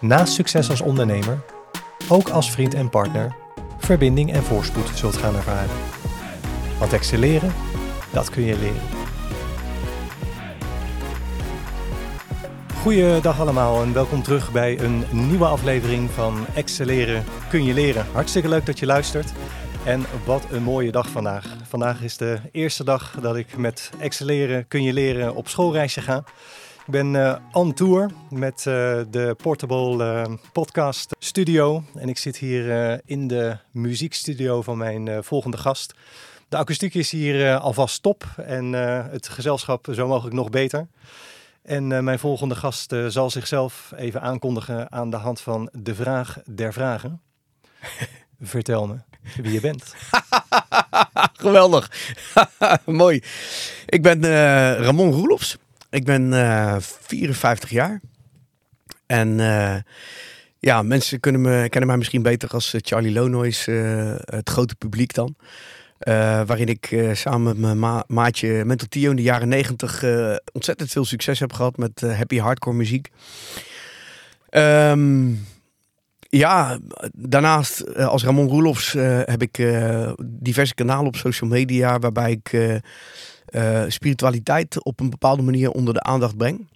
naast succes als ondernemer ook als vriend en partner verbinding en voorspoed zult gaan ervaren. Want excelleren, dat kun je leren. Goeiedag allemaal en welkom terug bij een nieuwe aflevering van Excelleren kun je leren. Hartstikke leuk dat je luistert. En wat een mooie dag vandaag. Vandaag is de eerste dag dat ik met Excelleren kun je leren op schoolreisje ga. Ik ben uh, on tour met uh, de Portable uh, Podcast Studio. En ik zit hier in de muziekstudio van mijn volgende gast. De akoestiek is hier alvast top en het gezelschap zo mogelijk nog beter. En mijn volgende gast zal zichzelf even aankondigen aan de hand van de vraag der vragen. Vertel me wie je bent. Geweldig. Mooi. Ik ben Ramon Roelofs. Ik ben uh, 54 jaar. En uh, ja, mensen kunnen me, kennen mij misschien beter als eh, Charlie Lonois, uh, het grote publiek dan. waarin ik samen met mijn ma maatje Mental Tio in de jaren 90 ontzettend veel succes heb gehad met happy hardcore muziek. Um, ja, daarnaast als Ramon Roelofs heb ik diverse kanalen op social media waarbij ik uh, spiritualiteit op een bepaalde manier onder de aandacht breng.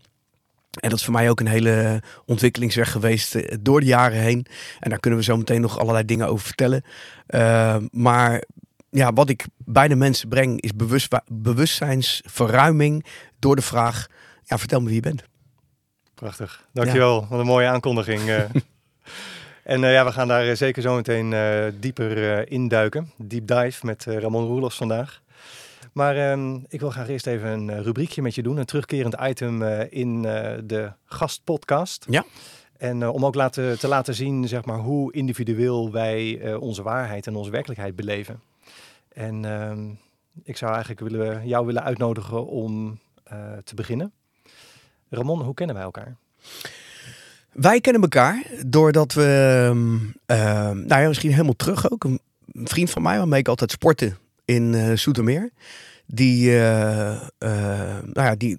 En dat is voor mij ook een hele ontwikkelingsweg geweest uh, door de jaren heen. En daar kunnen we zo meteen nog allerlei dingen over vertellen. Uh, maar ja, wat ik bij de mensen breng is bewust, bewustzijnsverruiming door de vraag: ja, vertel me wie je bent. Prachtig, dankjewel. Ja. Wat een mooie aankondiging. en ja, we gaan daar zeker zo meteen dieper induiken. Deep dive met Ramon Roelofs vandaag. Maar uh, ik wil graag eerst even een eh, rubriekje met je doen. Een terugkerend item uh, in uh, de gastpodcast. Ja. En om ook laten, te laten zien zeg maar, hoe individueel wij onze waarheid en onze werkelijkheid beleven. En ehm, ik zou eigenlijk willen, jou willen uitnodigen om te beginnen. Ramon, hoe kennen wij elkaar? Wij kennen elkaar doordat we, ehm, nou ja, misschien helemaal terug ook. Een vriend van mij waarmee ik altijd sporten in uh, Soetermeer. Die, uh, uh, nou ja, die,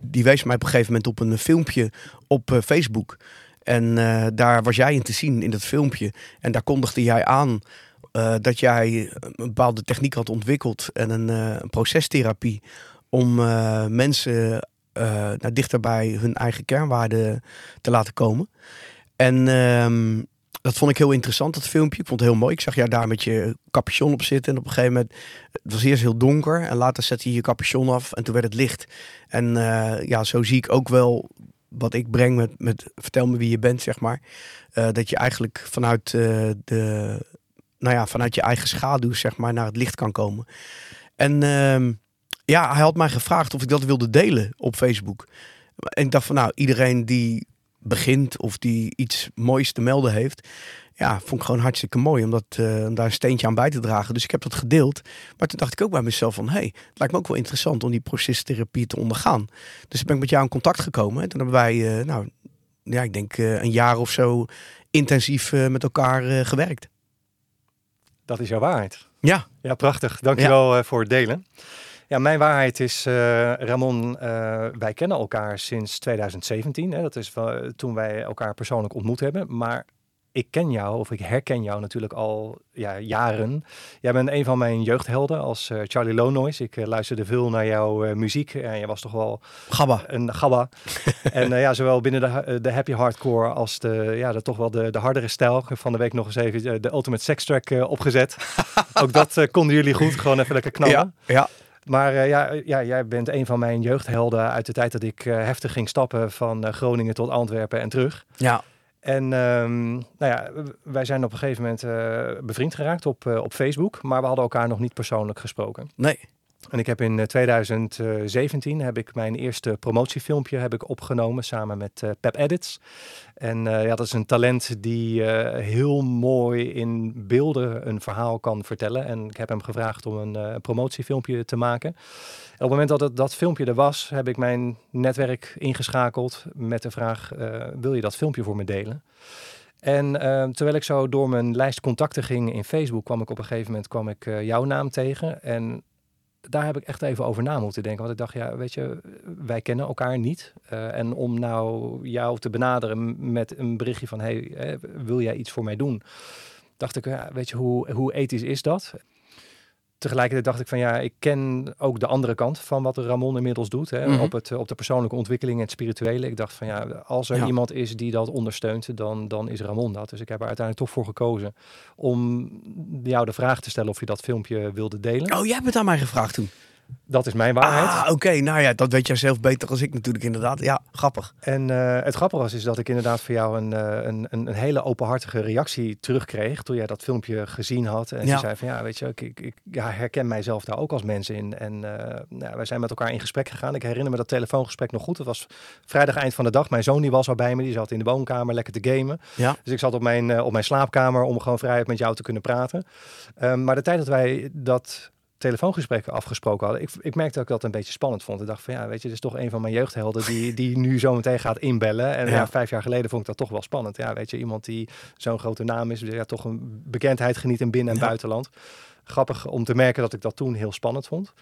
die wees mij op een gegeven moment op een filmpje op Facebook. En daar was jij in te zien in dat filmpje. En daar kondigde jij aan dat jij een bepaalde techniek had ontwikkeld en een, een procestherapie om mensen naar dichter bij hun eigen kernwaarden te laten komen. En ehm, dat vond ik heel interessant, dat filmpje. Ik vond het heel mooi. Ik zag jou daar met je capuchon op zitten. En op een gegeven moment, het was eerst heel donker. En later zette je je capuchon af en toen werd het licht. En uh, ja, zo zie ik ook wel wat ik breng met, met vertel me wie je bent, zeg maar. Uh, dat je eigenlijk vanuit uh, de, nou ja, vanuit je eigen schaduw, zeg maar, naar het licht kan komen. En ehm, ja, hij had mij gevraagd of ik dat wilde delen op Facebook. En ik dacht van, nou, iedereen die begint of die iets moois te melden heeft. Ja, vond ik gewoon hartstikke mooi om, dat, uh, om daar een steentje aan bij te dragen. Dus ik heb dat gedeeld. Maar toen dacht ik ook bij mezelf van... hé, hey, het lijkt me ook wel interessant om die procestherapie te ondergaan. Dus ben ik met jou in contact gekomen. En toen hebben wij, uh, nou, ja, ik denk uh, een jaar of zo intensief met elkaar gewerkt. Dat is jouw waarheid. Ja. Ja, prachtig. Dankjewel ja. voor het delen. Ja, mijn waarheid is, uh, Ramon, uh, wij kennen elkaar sinds 2017. Hè? Dat is van, toen wij elkaar persoonlijk ontmoet hebben. Maar ik ken jou, of ik herken jou natuurlijk al ja, jaren. Jij bent een van mijn jeugdhelden als uh, Charlie Lonois. Ik luisterde veel naar jouw muziek. En je was toch wel... Gabba. Een gabba. en ja, zowel binnen de, de happy hardcore als de, ja, de, toch wel de, de hardere stijl. Ik heb van de week nog eens even de Ultimate Sex Track opgezet. Ook dat konden jullie goed. Gewoon even lekker knallen. Ja, ja. Maar uh, ja, ja, jij bent een van mijn jeugdhelden uit de tijd dat ik uh, heftig ging stappen van uh, Groningen tot Antwerpen en terug. Ja. En um, nou ja, wij zijn op een gegeven moment bevriend geraakt op, op Facebook, maar we hadden elkaar nog niet persoonlijk gesproken. Nee. En ik heb in 2017 heb ik mijn eerste promotiefilmpje heb ik opgenomen samen met Pep Edits. En ja, dat is een talent die heel mooi in beelden een verhaal kan vertellen. En ik heb hem gevraagd om een promotiefilmpje te maken. En op het moment dat het, dat filmpje er was, heb ik mijn netwerk ingeschakeld met de vraag: wil je dat filmpje voor me delen? En terwijl ik zo door mijn lijst contacten ging in Facebook, kwam ik op een gegeven moment kwam ik, jouw naam tegen. En daar heb ik echt even over na moeten denken. Want ik dacht, ja, weet je, wij kennen elkaar niet. Uh, en om nou jou te benaderen met een berichtje van, hey, wil jij iets voor mij doen? Dacht ik, ja, weet je, hoe, hoe ethisch is dat? Tegelijkertijd dacht ik van ja, ik ken ook de andere kant van wat Ramon inmiddels doet. Hè, mhm. op, het, op de persoonlijke ontwikkeling en het spirituele. Ik dacht van ja, als er iemand is die dat ondersteunt, dan, dan is Ramon dat. Dus ik heb er uiteindelijk toch voor gekozen om jou de vraag te stellen of je dat filmpje wilde delen. Oh, jij hebt het aan mij gevraagd toen? Dat is mijn waarheid. Ah, oké. Nou ja, dat weet jij zelf beter als ik natuurlijk inderdaad. Ja, grappig. En uh, het grappige was is dat ik inderdaad voor jou een, uh, een, een, hele openhartige reactie terugkreeg toen jij dat filmpje gezien had. En ja. je zei van ja, weet je, ik, ik, ik ja, herken mijzelf daar ook als mens in. En uh, nou, wij zijn met elkaar in gesprek gegaan. Ik herinner me dat telefoongesprek nog goed. Het was vrijdag eind van de dag. Mijn zoon die was al bij me. Die zat in de woonkamer lekker te gamen. Ja. Dus ik zat op mijn, op mijn slaapkamer om gewoon vrijheid met jou te kunnen praten. Um, maar de tijd dat wij dat telefoongesprekken afgesproken hadden. Ik, ik merkte dat ik dat een beetje spannend vond. Ik dacht van ja, weet je, dit is toch een van mijn jeugdhelden die, die nu zo meteen gaat inbellen. En ja. vijf jaar geleden vond ik dat toch wel spannend. Ja, weet je, iemand die zo'n grote naam is, ja, toch een bekendheid geniet in binnen- en buitenland. Grappig om te merken dat ik dat toen heel spannend vond.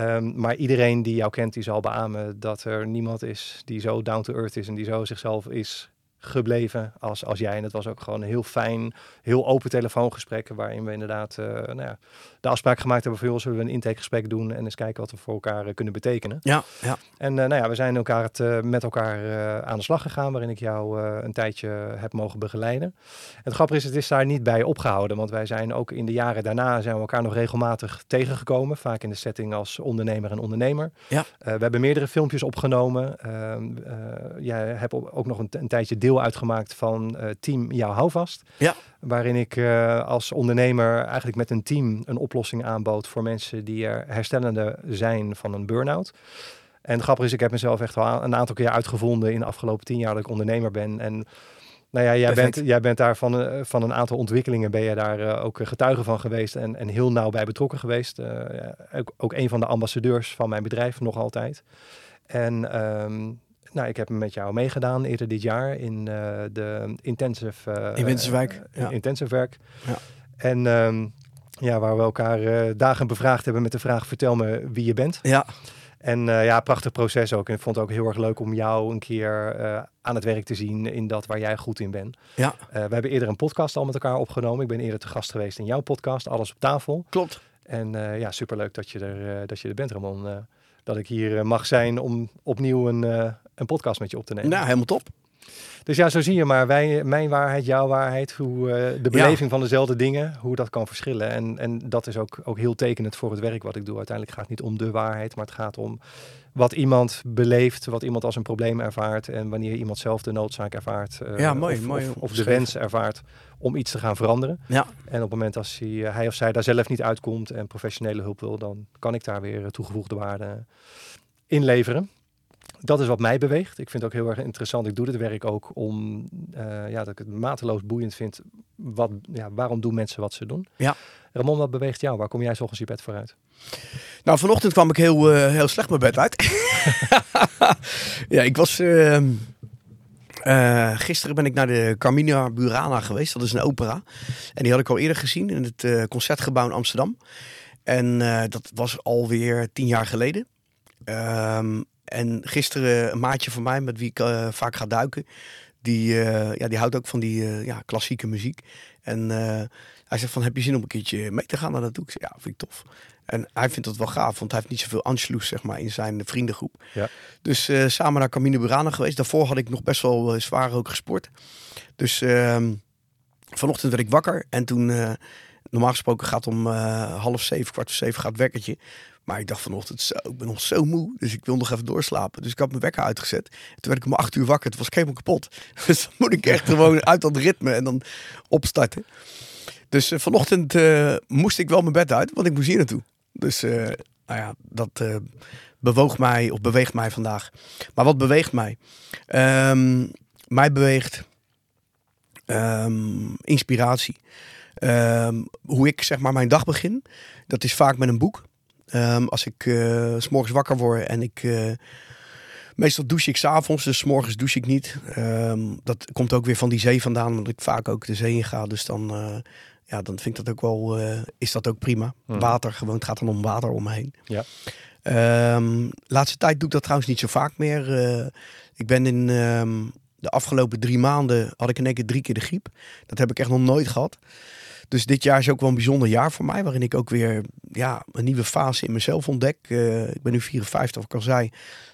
Um, maar iedereen die jou kent, die zal beamen dat er niemand is die zo down to earth is en die zo zichzelf is gebleven als, als jij. En het was ook gewoon een heel fijn, heel open telefoongesprek. Waarin we inderdaad uh, nou ja, de afspraak gemaakt hebben van joh, zullen we een intakegesprek doen en eens kijken wat we voor elkaar uh, kunnen betekenen. Ja, ja. En uh, nou ja, we zijn elkaar het, met elkaar aan de slag gegaan, waarin ik jou een tijdje heb mogen begeleiden. Het grappige is, het is daar niet bij opgehouden, want wij zijn ook in de jaren daarna zijn we elkaar nog regelmatig tegengekomen. Vaak in de setting als ondernemer en ondernemer. Ja. we hebben meerdere filmpjes opgenomen. Ehm, jij hebt ook nog een, een tijdje deel uitgemaakt van team Jouw Houvast. Ja. Waarin ik uh, als ondernemer eigenlijk met een team een oplossing aanbood voor mensen die er herstellende zijn van een burn-out. En het grappige is, ik heb mezelf echt wel een aantal keer uitgevonden in de afgelopen tien jaar dat ik ondernemer ben. En nou ja, jij bent, jij bent daar van, uh, van een aantal ontwikkelingen ben je daar uh, ook getuige van geweest en, en heel nauw bij betrokken geweest. Ja, ook, ook een van de ambassadeurs van mijn bedrijf nog altijd. En um, nou, ik heb met jou meegedaan eerder dit jaar in uh, de intensive... Uh, intensive werk. Ja. Intensive werk. Ja. En um, ja, waar we elkaar uh, dagen bevraagd hebben met de vraag, vertel me wie je bent. Ja. En uh, ja, prachtig proces ook. En ik vond het ook heel erg leuk om jou een keer uh, aan het werk te zien in dat waar jij goed in bent. Ja. We hebben eerder een podcast al met elkaar opgenomen. Ik ben eerder te gast geweest in jouw podcast, Alles op tafel. Klopt. En ja, superleuk dat je er, dat je er bent, Ramon. dat ik hier mag zijn om opnieuw een een podcast met je op te nemen. Nou, helemaal top. Dus ja, zo zie je maar, wij, mijn waarheid, jouw waarheid, hoe uh, de beleving van dezelfde dingen, hoe dat kan verschillen. En, en dat is ook, ook heel tekenend voor het werk wat ik doe. Uiteindelijk gaat het niet om de waarheid, maar het gaat om wat iemand beleeft, wat iemand als een probleem ervaart en wanneer iemand zelf de noodzaak ervaart. Uh, ja, mooi, of, mooi of, of, de wens ervaart om iets te gaan veranderen. Ja. En op het moment als hij, uh, hij of zij daar zelf niet uitkomt en professionele hulp wil, dan kan ik daar weer toegevoegde waarde inleveren dat is wat mij beweegt. Ik vind het ook heel erg interessant. Ik doe dit werk ook om, uh, ja, dat ik het mateloos boeiend vind. Wat, ja, waarom doen mensen wat ze doen? Ja. Ramon, wat beweegt jou? Waar kom jij volgens je bed vooruit? Nou, vanochtend kwam ik heel, uh, heel slecht mijn bed uit. ja, ik was... Uh, gisteren ben ik naar de Carmina Burana geweest. Dat is een opera. En die had ik al eerder gezien in het Concertgebouw in Amsterdam. En dat was alweer tien jaar geleden. Um, en gisteren een maatje van mij, met wie ik uh, vaak ga duiken, die, uh, ja, die houdt ook van die uh, ja, klassieke muziek. En hij zegt van, heb je zin om een keertje mee te gaan naar dat Ik zeg, ja, vind ik tof. En hij vindt dat wel gaaf, want hij heeft niet zoveel Anschluss zeg maar, in zijn vriendengroep. Ja. Dus samen naar Camino Burana geweest. Daarvoor had ik nog best wel zwaar ook gesport. Dus ehm, vanochtend werd ik wakker en toen normaal gesproken gaat om half zeven, kwart voor zeven gaat wekkertje. Maar ik dacht vanochtend, zo, ik ben nog zo moe. Dus ik wil nog even doorslapen. Dus ik had mijn wekker uitgezet. toen werd ik om acht uur wakker. Het was helemaal kapot. Dus dan moet ik echt gewoon uit dat ritme en dan opstarten. Dus uh, vanochtend uh, moest ik wel mijn bed uit, want ik moest hier naartoe. Dus uh, nou ja, dat bewoog mij of beweegt mij vandaag. Maar wat beweegt mij? Um, mij beweegt um, inspiratie. Um, hoe ik zeg maar mijn dag begin, dat is vaak met een boek. Als ik uh, s morgens wakker word en ik uh, Meestal douche ik s'avonds, dus s morgens douche ik niet. dat komt ook weer van die zee vandaan, omdat ik vaak ook de zee in ga. Dus dan, ja, dan vind ik dat ook wel, is dat ook prima. Hmm. Water, gewoon, het gaat dan om water om me heen. Ja. Um, laatste tijd doe ik dat trouwens niet zo vaak meer. Ik ben in de afgelopen drie maanden had ik in één keer drie keer de griep. Dat heb ik echt nog nooit gehad. Dus dit jaar is ook wel een bijzonder jaar voor mij, waarin ik ook weer ja, een nieuwe fase in mezelf ontdek. Uh, ik ben nu 54, of ik al zei.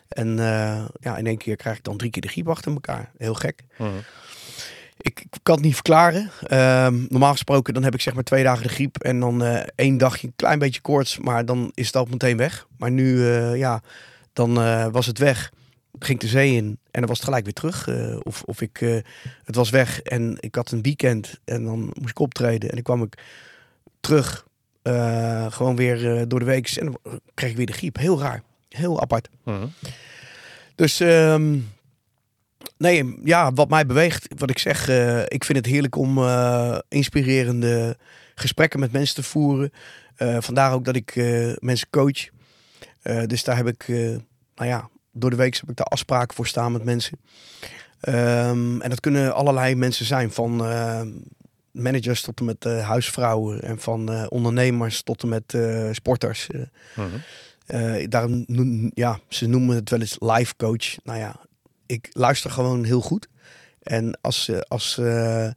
En uh, ja, in één keer krijg ik dan drie keer de griep achter elkaar. Heel gek. Mm ik, ik, kan het niet verklaren. Ehm, normaal gesproken dan heb ik zeg maar twee dagen de griep en dan uh, één dagje een klein beetje koorts, maar dan is het al meteen weg. Maar nu, uh, ja, dan uh, was het weg. Ging de zee in en dan was het gelijk weer terug. of, of ik, het was weg en ik had een weekend en dan moest ik optreden en dan kwam ik terug, gewoon weer door de week en dan kreeg ik weer de griep. Heel raar, heel apart. -huh. Dus um, Nee, ja, wat mij beweegt, wat ik zeg, ik vind het heerlijk om inspirerende gesprekken met mensen te voeren. Vandaar ook dat ik mensen coach. dus daar heb ik, nou ja, door de week heb ik daar afspraken voor staan met mensen. Um, en dat kunnen allerlei mensen zijn, van managers tot en met huisvrouwen en van ondernemers tot en met sporters. -huh. daarom, ja, ze noemen het wel eens life coach. Nou ja, ik luister gewoon heel goed. En als, eh, als, uh,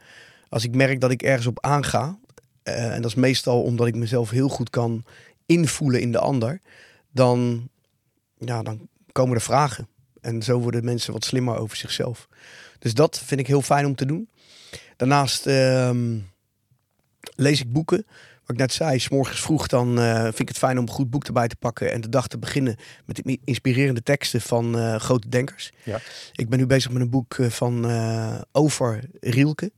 als ik merk dat ik ergens op aanga, uh, en dat is meestal omdat ik mezelf heel goed kan invoelen in de ander, dan, ja, dan komen er vragen. En zo worden mensen wat slimmer over zichzelf. Dus dat vind ik heel fijn om te doen. Daarnaast uh, lees ik boeken ik net zei, s morgens vroeg dan uh, vind ik het fijn om een goed boek erbij te pakken en de dag te beginnen met inspirerende teksten van uh, grote denkers. Ja. Ik ben nu bezig met een boek eh, van over Rielke,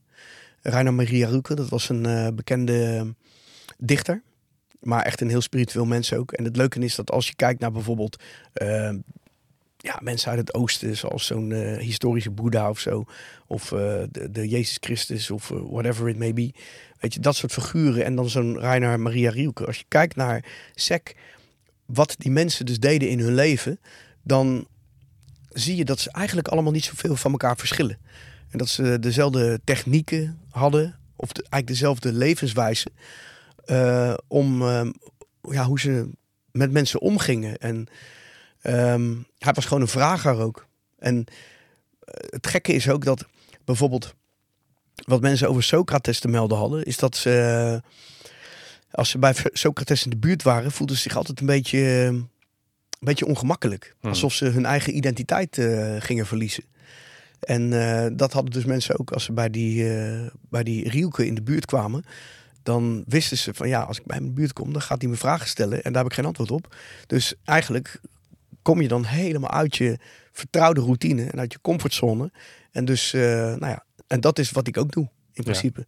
Rainer Maria Rilke. Dat was een bekende dichter, maar echt een heel spiritueel mens ook. En het leuke is dat als je kijkt naar bijvoorbeeld ja, mensen uit het oosten, zoals zo'n uh, historische Boeddha of zo. Of uh, de, de, Jezus Christus of uh, whatever it may be. Weet je, dat soort figuren. En dan zo'n Reiner Maria Rielke. Als je kijkt naar SEC, wat die mensen dus deden in hun leven, dan zie je dat ze eigenlijk allemaal niet zoveel van elkaar verschillen. En dat ze dezelfde technieken hadden, of eigenlijk dezelfde levenswijze, om ja, hoe ze met mensen omgingen. En Um, hij was gewoon een vrager ook. En eh, het gekke is ook dat bijvoorbeeld wat mensen over Socrates te melden hadden, is dat ze als ze bij Socrates in de buurt waren, voelden ze zich altijd een beetje, een beetje ongemakkelijk. Hmm. Alsof ze hun eigen identiteit uh, gingen verliezen. En uh, dat hadden dus mensen ook als ze bij die, uh, bij die Rielke in de buurt kwamen. Dan wisten ze van ja, als ik bij hem in de buurt kom, dan gaat hij me vragen stellen en daar heb ik geen antwoord op. Dus eigenlijk kom je dan helemaal uit je vertrouwde routine en uit je comfortzone. En dus, uh, nou ja, en dat is wat ik ook doe in principe.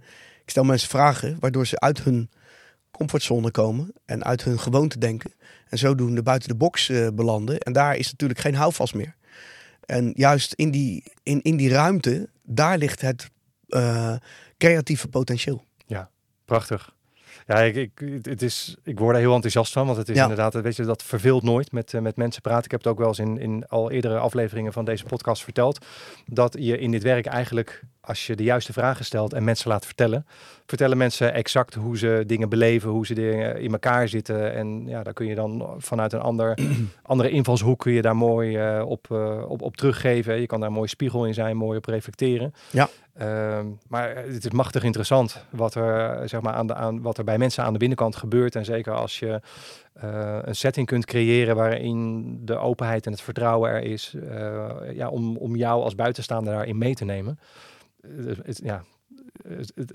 Ik stel mensen vragen waardoor ze uit hun comfortzone komen en uit hun gewoonte denken. En zodoende buiten de box uh, belanden. En daar is natuurlijk geen houvast meer. En juist in die, in, in die ruimte, daar ligt het uh, creatieve potentieel. Ja, prachtig. Ja, ik, ik, het is, ik word er heel enthousiast van, want het is inderdaad, weet je, dat verveelt nooit met, uh, met mensen praten. Ik heb het ook wel eens in, in al eerdere afleveringen van deze podcast verteld, dat je in dit werk eigenlijk, als je de juiste vragen stelt en mensen laat vertellen, vertellen mensen exact hoe ze dingen beleven, hoe ze dingen in elkaar zitten. En ja, daar kun je dan vanuit een ander, andere invalshoek kun je daar mooi uh, op, uh, op, op teruggeven. Je kan daar een mooie spiegel in zijn, mooi op reflecteren. Ja. Uh, maar het is machtig interessant wat er, zeg maar, aan de, aan, wat er bij mensen aan de binnenkant gebeurt. En zeker als je uh, een setting kunt creëren waarin de openheid en het vertrouwen er is. Uh, ja, om, om jou als buitenstaander daarin mee te nemen. Het, ja,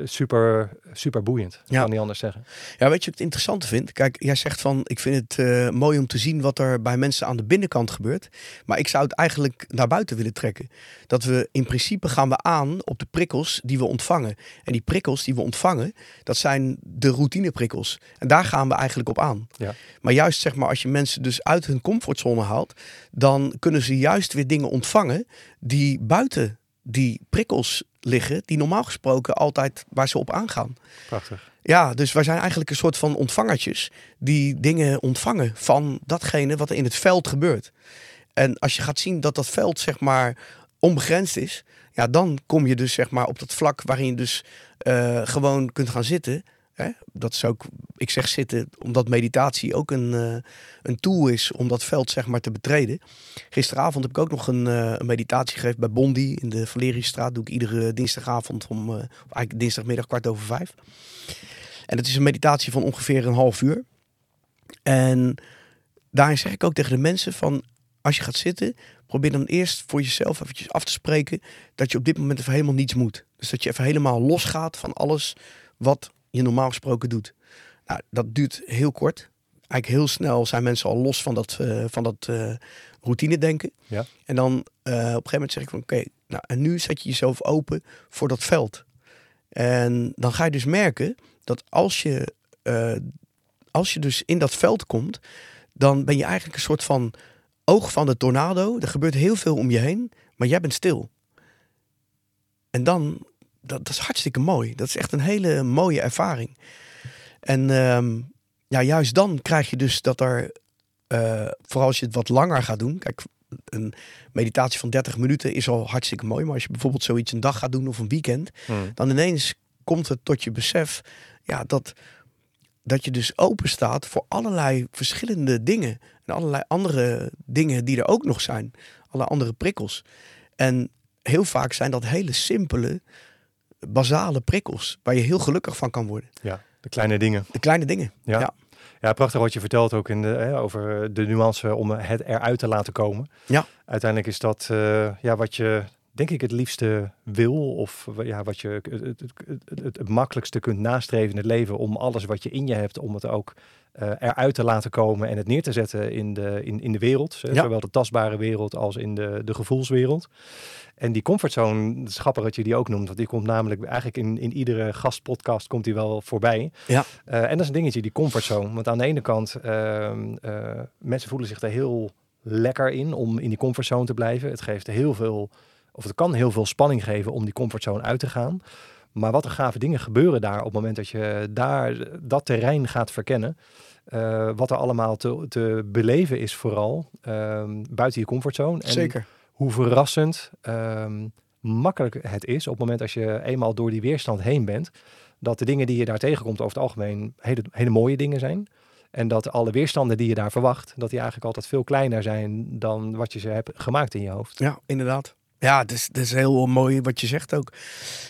super, super boeiend. Ja. Kan niet anders zeggen. Ja, weet je wat ik het interessante vind? Kijk, jij zegt van, ik vind het uh, mooi om te zien wat er bij mensen aan de binnenkant gebeurt. Maar ik zou het eigenlijk naar buiten willen trekken. Dat we in principe gaan we aan op de prikkels die we ontvangen. En die prikkels die we ontvangen, dat zijn de routineprikkels. En daar gaan we eigenlijk op aan. Ja. Maar juist zeg maar, als je mensen dus uit hun comfortzone haalt, dan kunnen ze juist weer dingen ontvangen die buiten die prikkels liggen, die normaal gesproken altijd waar ze op aangaan. Prachtig. Ja, dus wij zijn eigenlijk een soort van ontvangertjes die dingen ontvangen van datgene wat er in het veld gebeurt. En als je gaat zien dat dat veld zeg maar onbegrensd is, ja, dan kom je dus zeg maar op dat vlak waarin je dus uh, gewoon kunt gaan zitten Dat is ook, ik zeg zitten, omdat meditatie ook een, uh, een tool is om dat veld zeg maar te betreden. Gisteravond heb ik ook nog een, uh, een meditatie gegeven bij Bondi in de Valeriusstraat. Doe ik iedere dinsdagavond om, uh, eigenlijk dinsdagmiddag kwart over vijf. En het is een meditatie van ongeveer een half uur. En daarin zeg ik ook tegen de mensen van, als je gaat zitten, probeer dan eerst voor jezelf eventjes af te spreken dat je op dit moment even helemaal niets moet. Dus dat je even helemaal losgaat van alles wat je normaal gesproken doet. Nou, dat duurt heel kort. Eigenlijk heel snel zijn mensen al los van dat, uh, van dat uh, routine denken. Ja. En dan uh, op een gegeven moment zeg ik van oké, nou en nu zet je jezelf open voor dat veld. En dan ga je dus merken dat als je, als je dus in dat veld komt, dan ben je eigenlijk een soort van oog van de tornado. Er gebeurt heel veel om je heen, maar jij bent stil. En dan dat, dat, is hartstikke mooi. Dat is echt een hele mooie ervaring. En ehm, ja, juist dan krijg je dus dat er, uh, vooral als je het wat langer gaat doen. Kijk, een meditatie van 30 minuten is al hartstikke mooi. Maar als je bijvoorbeeld zoiets een dag gaat doen of een weekend, hmm. dan ineens komt het tot je besef ja, dat, dat je dus open staat voor allerlei verschillende dingen. En allerlei andere dingen die er ook nog zijn. Alle andere prikkels. En heel vaak zijn dat hele simpele basale prikkels waar je heel gelukkig van kan worden. Ja, de kleine dingen. De kleine dingen, ja. ja. prachtig wat je vertelt ook in de, hè, over de nuance om het eruit te laten komen. Ja. Uiteindelijk is dat uh, ja, wat je denk ik het liefste wil of ja, wat je het, het, het, het, makkelijkste kunt nastreven in het leven om alles wat je in je hebt, om het ook uh, eruit te laten komen en het neer te zetten in de, in, in de wereld. Zowel de tastbare wereld als in de, de gevoelswereld. En die comfortzone, het grappig dat je die ook noemt, want die komt namelijk eigenlijk in, in iedere gastpodcast komt die wel voorbij. Ja. Uh, en dat is een dingetje, die comfortzone. Want aan de ene kant, uh, mensen voelen zich er heel lekker in om in die comfortzone te blijven. Het geeft heel veel, of het kan heel veel spanning geven om die comfortzone uit te gaan. Maar wat er gave dingen gebeuren daar op het moment dat je daar dat terrein gaat verkennen. Uh, wat er allemaal te, te beleven is vooral ehm, buiten je comfortzone. En Zeker. Hoe verrassend um, makkelijk het is op het moment als je eenmaal door die weerstand heen bent. Dat de dingen die je daar tegenkomt over het algemeen hele, hele mooie dingen zijn. En dat alle weerstanden die je daar verwacht, dat die eigenlijk altijd veel kleiner zijn dan wat je ze hebt gemaakt in je hoofd. Ja, inderdaad. Ja, het is, het is heel mooi wat je zegt ook.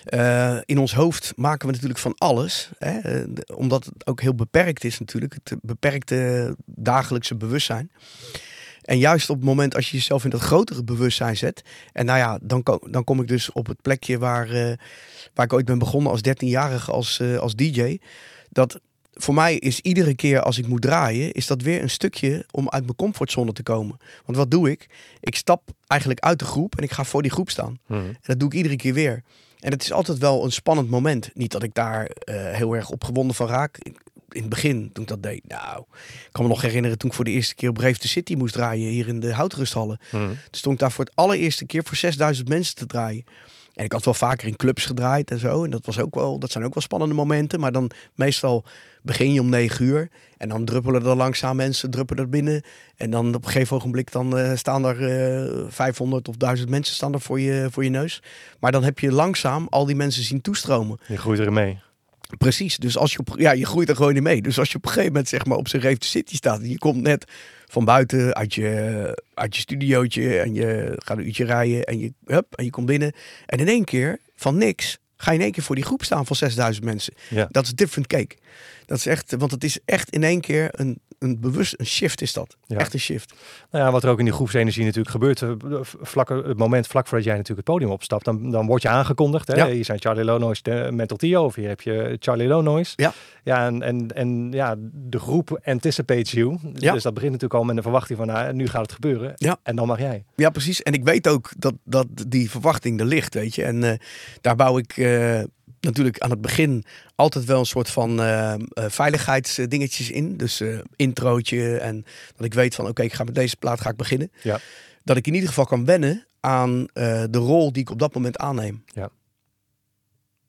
Uh, in ons hoofd maken we natuurlijk van alles. Hè? Eh, omdat het ook heel beperkt is natuurlijk. Het beperkte dagelijkse bewustzijn. En juist op het moment als je jezelf in dat grotere bewustzijn zet. En nou ja, dan, kom, dan kom ik dus op het plekje waar, uh, waar ik ooit ben begonnen als 13-jarige als, als DJ. Dat voor mij is iedere keer als ik moet draaien, is dat weer een stukje om uit mijn comfortzone te komen. Want wat doe ik? Ik stap eigenlijk uit de groep en ik ga voor die groep staan. Mhm. En dat doe ik iedere keer weer. En het is altijd wel een spannend moment. Niet dat ik daar uh, heel erg opgewonden van raak. In het begin, toen ik dat deed, nou, ik kan me nog herinneren toen ik voor de eerste keer op Brave the City moest draaien hier in de Houtrusthallen. Mm. Toen stond ik daar voor het allereerste keer voor 6000 mensen te draaien. En ik had wel vaker in clubs gedraaid en zo. En dat, was ook wel, dat zijn ook wel spannende momenten. Maar dan meestal begin je om negen uur. En dan druppelen er langzaam mensen druppelen er binnen. En dan op een gegeven ogenblik dan, uh, staan er uh, eh, 500 of 1000 mensen staan er voor je, voor je neus. Maar dan heb je langzaam al die mensen zien toestromen. Je groeit er mee. Precies, dus als je op, ja, je groeit er gewoon in mee. Dus als je op een gegeven moment zeg maar op zijn Rave City staat en je komt net van buiten uit je, uit je studiootje en je gaat een uurtje rijden en je, hup, en je komt binnen. En in één keer, van niks, ga je in één keer voor die groep staan van 6000 mensen. Ja. Dat is different cake. Dat is echt, want het is echt in één keer een, een bewust een shift is dat. Ja. Echt een shift. Nou ja, wat er ook in die groepsenergie natuurlijk gebeurt, eh, vlak, het moment vlak voordat jij natuurlijk het podium opstapt, dan, dan word je aangekondigd. Hè? Ja. Hier zijn Charlie Lonois de mental Tio, of hier heb je Charlie Lonois. Ja. Ja, en, en, en ja, de groep anticipates you. Ja. Dus dat begint natuurlijk al met een verwachting van, nou, nu gaat het gebeuren. Ja. En dan mag jij. Ja, precies. En ik weet ook dat, dat die verwachting er ligt, weet je. En eh, daar bouw ik eh, natuurlijk aan het begin altijd wel een soort van eh, eh, veiligheidsdingetjes in. Dus eh introotje en dat ik weet van oké, ik ga met deze plaat ga ik beginnen. Ja. Dat ik in ieder geval kan wennen aan de rol die ik op dat moment aanneem.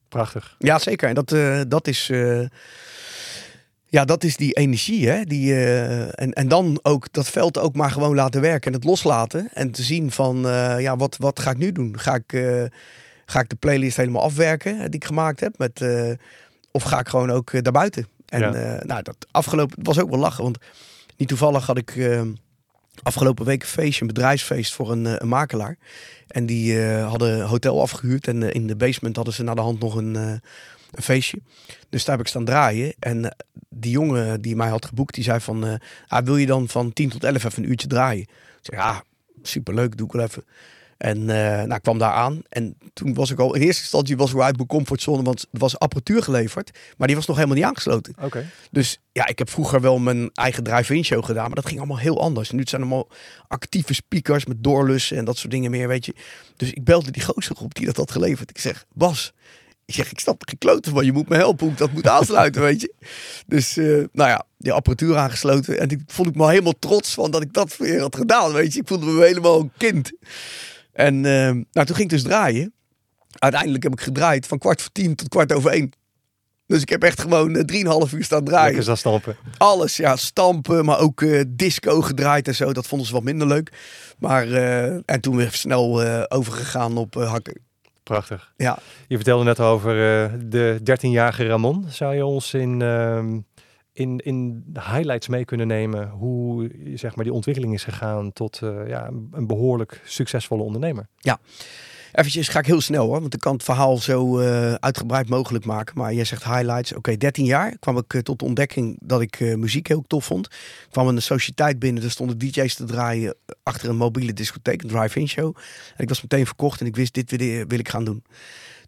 Prachtig. Ja, zeker. En dat, dat is. ja, dat is die energie, hè? Die, en, en dan ook dat veld ook maar gewoon laten werken en het loslaten. En te zien van, ja, wat, wat ga ik nu doen? Ga ik, ga ik de playlist helemaal afwerken eh, die ik gemaakt heb? Met, eh, of ga ik gewoon ook eh, daarbuiten? En Ja. nou, dat afgelopen was ook wel lachen, want niet toevallig had ik afgelopen week een feestje, een bedrijfsfeest voor een, een makelaar. En die hadden een hotel afgehuurd en in de basement hadden ze naar de hand nog een, een feestje. Dus daar heb ik staan draaien. En die jongen die mij had geboekt, die zei van... ah, wil je dan van 10 tot 11 even een uurtje draaien? Ik zei, ja, superleuk, doe ik wel even. En eh, nou, ik kwam daar aan. En toen was ik al... In eerste instantie was ik wel uit mijn comfortzone, want er was apparatuur geleverd. Maar die was nog helemaal niet aangesloten. Oké. Dus ja, ik heb vroeger wel mijn eigen drive-in show gedaan, maar dat ging allemaal heel anders. Nu zijn allemaal actieve speakers met doorlussen en dat soort dingen meer, weet je. Dus ik belde die gozer op die dat had geleverd. Ik zeg, Bas, ik zeg, ik snap er geen kloten van. Je moet me helpen hoe ik dat moet aansluiten, weet je. Dus, eh, nou ja, die apparatuur aangesloten. En ik vond ik me helemaal trots van dat ik dat weer had gedaan, weet je. Ik voelde me helemaal een kind. En eh, nou, toen ging ik dus draaien. Uiteindelijk heb ik gedraaid van kwart voor tien tot kwart over één. Dus ik heb echt gewoon eh, drieënhalf uur staan draaien. Lekker zo stampen. Alles, ja, stampen, maar ook eh, disco gedraaid en zo. Dat vonden ze wat minder leuk. Maar, eh, en toen weer snel overgegaan op hakken. Prachtig. Ja. Je vertelde net over de 13-jarige Ramon. Zou je ons in, ehm, in, in de highlights mee kunnen nemen hoe zeg maar, die ontwikkeling is gegaan tot eh, ja, een behoorlijk succesvolle ondernemer? Eventjes ga ik heel snel hoor, want ik kan het verhaal zo eh, uitgebreid mogelijk maken. Maar jij zegt highlights. Oké, 13 jaar kwam ik eh, tot de ontdekking dat ik muziek heel tof vond. Ik kwam een sociëteit binnen, er stonden DJ's te draaien achter een mobiele discotheek, een drive-in show. En ik was meteen verkocht en ik wist, dit wil ik gaan doen.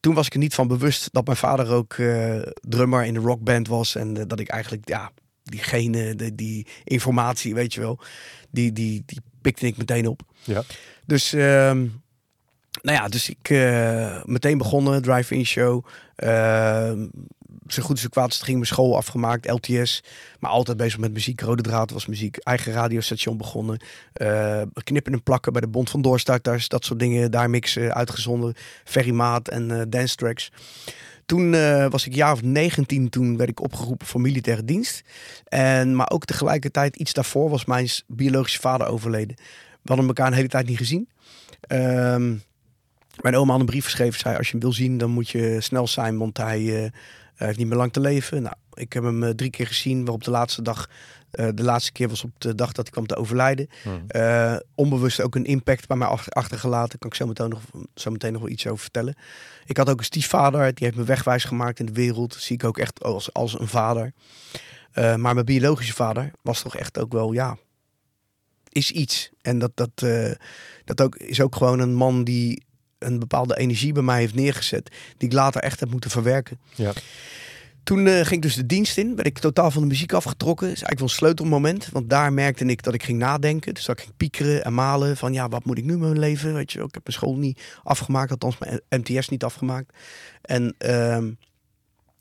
Toen was ik er niet van bewust dat mijn vader ook eh, drummer in de rockband was. En eh, dat ik eigenlijk, ja, diegene, de, die informatie, weet je wel, die, die, die pikte ik meteen op. Ja. Dus, ehm, nou ja, dus ik eh, meteen begonnen, drive-in show. Zo goed zo kwaad het ging, mijn school afgemaakt, LTS. Maar altijd bezig met muziek. Rode Draad was muziek. Eigen radiostation begonnen. Eh, knippen en plakken bij de Bond van Doorstarters. Dat soort dingen. Daar mixen, uitgezonden. Ferrymaat en eh dance tracks. Toen eh, was ik jaar of 19. Toen werd ik opgeroepen voor militaire dienst. En, maar ook tegelijkertijd, iets daarvoor, was mijn biologische vader overleden. We hadden elkaar een hele tijd niet gezien. Ehm, mijn oma had een brief geschreven. Zei, als je hem wil zien, dan moet je snel zijn. Want hij eh, heeft niet meer lang te leven. Nou, ik heb hem eh, drie keer gezien. Waarop de laatste dag... eh, de laatste keer was op de dag dat hij kwam te overlijden. Eh, onbewust ook een impact bij mij ach- achtergelaten. Kan ik zo meteen, nog, zo meteen nog wel iets over vertellen. Ik had ook een stiefvader. Die heeft me wegwijs gemaakt in de wereld. Dat zie ik ook echt als, als een vader. Maar mijn biologische vader was toch echt ook wel, ja, is iets. En dat, dat, dat ook, is ook gewoon een man die een bepaalde energie bij mij heeft neergezet. Die ik later echt heb moeten verwerken. Ja. Toen eh, ging ik dus de dienst in. Ben ik totaal van de muziek afgetrokken. Dat is eigenlijk wel een sleutelmoment. Want daar merkte ik dat ik ging nadenken. Dus dat ik ging piekeren en malen. Van ja, wat moet ik nu met mijn leven? Weet je, ik heb mijn school niet afgemaakt. Althans mijn MTS niet afgemaakt. En... ehm,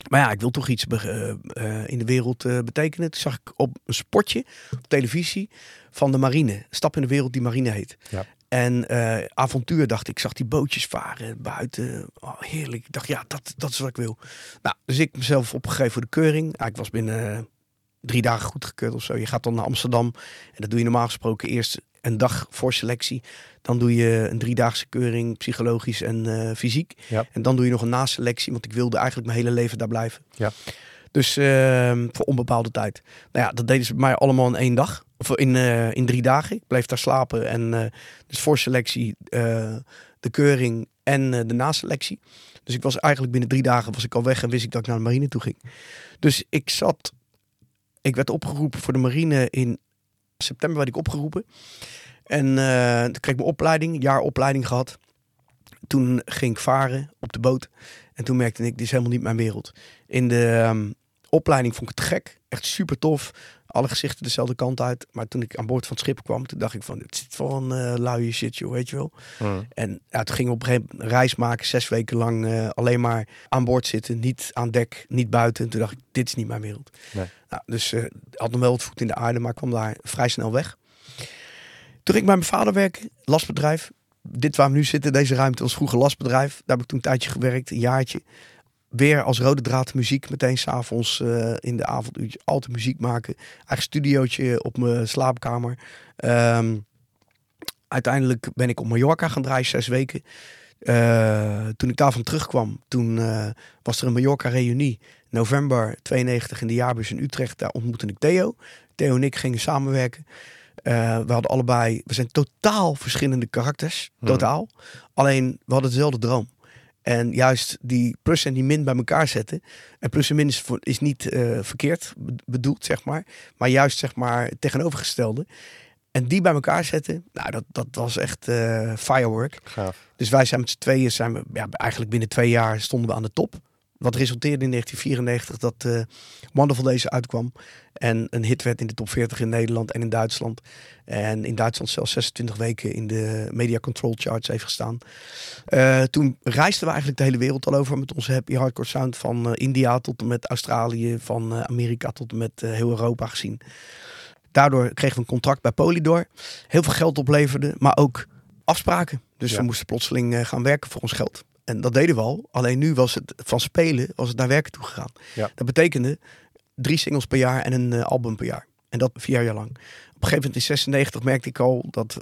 maar ja, ik wil toch iets eh, eh, in de wereld betekenen. Toen zag ik op een sportje op televisie van de marine. Stap in de wereld die marine heet. Ja. En eh, avontuur dacht ik. Zag die bootjes varen buiten. Oh, heerlijk. Ik dacht, ja, dat, dat is wat ik wil. Nou, dus ik mezelf opgegeven voor de keuring. Ah, ik was binnen eh, drie dagen goedgekeurd of zo. Je gaat dan naar Amsterdam. En dat doe je normaal gesproken eerst een dag voor selectie. Dan doe je een driedaagse keuring, psychologisch en eh, fysiek. Ja. En dan doe je nog een naselectie, want ik wilde eigenlijk mijn hele leven daar blijven. Ja. Dus ehm, voor onbepaalde tijd. Nou ja, dat deden ze bij mij allemaal in één dag. Of in, eh, in drie dagen. Ik bleef daar slapen. En eh, dus voor selectie, eh, de keuring en de naselectie. Dus ik was eigenlijk binnen drie dagen was ik al weg en wist ik dat ik naar de marine toe ging. Dus ik zat Ik werd opgeroepen voor de marine in september werd ik opgeroepen. En toen kreeg ik mijn opleiding, jaar opleiding gehad. Toen ging ik varen op de boot. En toen merkte ik, dit is helemaal niet mijn wereld. In de ehm, opleiding vond ik het gek. Echt super tof. Alle gezichten dezelfde kant uit. Maar toen ik aan boord van het schip kwam, toen dacht ik van, het zit voor een uh, luie shit, joh, weet je wel. Hmm. En ja, toen ging ik op een gegeven moment een reis maken, zes weken lang uh, alleen maar aan boord zitten. Niet aan dek, niet buiten. En toen dacht ik, dit is niet mijn wereld. Nee. Nou, dus uh, had nog wel wat voet in de aarde, maar kwam daar vrij snel weg. Toen ging ik bij mijn vader werken, lastbedrijf. Dit waar we nu zitten, deze ruimte, was vroeger lastbedrijf. Daar heb ik toen een tijdje gewerkt, een jaartje weer als rode draad muziek. Meteen s'avonds uh, in de avond altijd muziek maken. Eigen studiootje op mijn slaapkamer. Um, uiteindelijk ben ik op Mallorca gaan draaien, zes weken. Uh, toen ik daarvan terugkwam, toen uh, was er een Mallorca-reunie. November 92 in de jaarbus in Utrecht. Daar ontmoette ik Theo. Theo en ik gingen samenwerken. Uh, we hadden allebei, we zijn totaal verschillende karakters. Hmm. Totaal. Alleen, we hadden dezelfde droom. En juist die plus en die min bij elkaar zetten. En plus en min is, is niet uh, verkeerd bedoeld, zeg maar. Maar juist, zeg maar, tegenovergestelde. En die bij elkaar zetten, nou, dat, dat was echt uh, firework. Gaaf. Dus wij zijn met z'n tweeën, zijn we, ja, eigenlijk binnen twee jaar stonden we aan de top. Wat resulteerde in 1994 dat uh, Wonderful Days uitkwam. En een hit werd in de top 40 in Nederland en in Duitsland. En in Duitsland zelfs 26 weken in de Media Control Charts heeft gestaan. Uh, toen reisden we eigenlijk de hele wereld al over met onze happy hardcore sound. Van uh, India tot en met Australië, van Amerika tot en met heel Europa gezien. Daardoor kregen we een contract bij Polydor. Heel veel geld opleverde, maar ook afspraken. Dus we moesten plotseling gaan werken voor ons geld. En dat deden we al. Alleen nu was het van spelen was het naar werken toe gegaan. Ja. Dat betekende drie singles per jaar en een uh, album per jaar. En dat vier jaar lang. Op een gegeven moment in 96 merkte ik al dat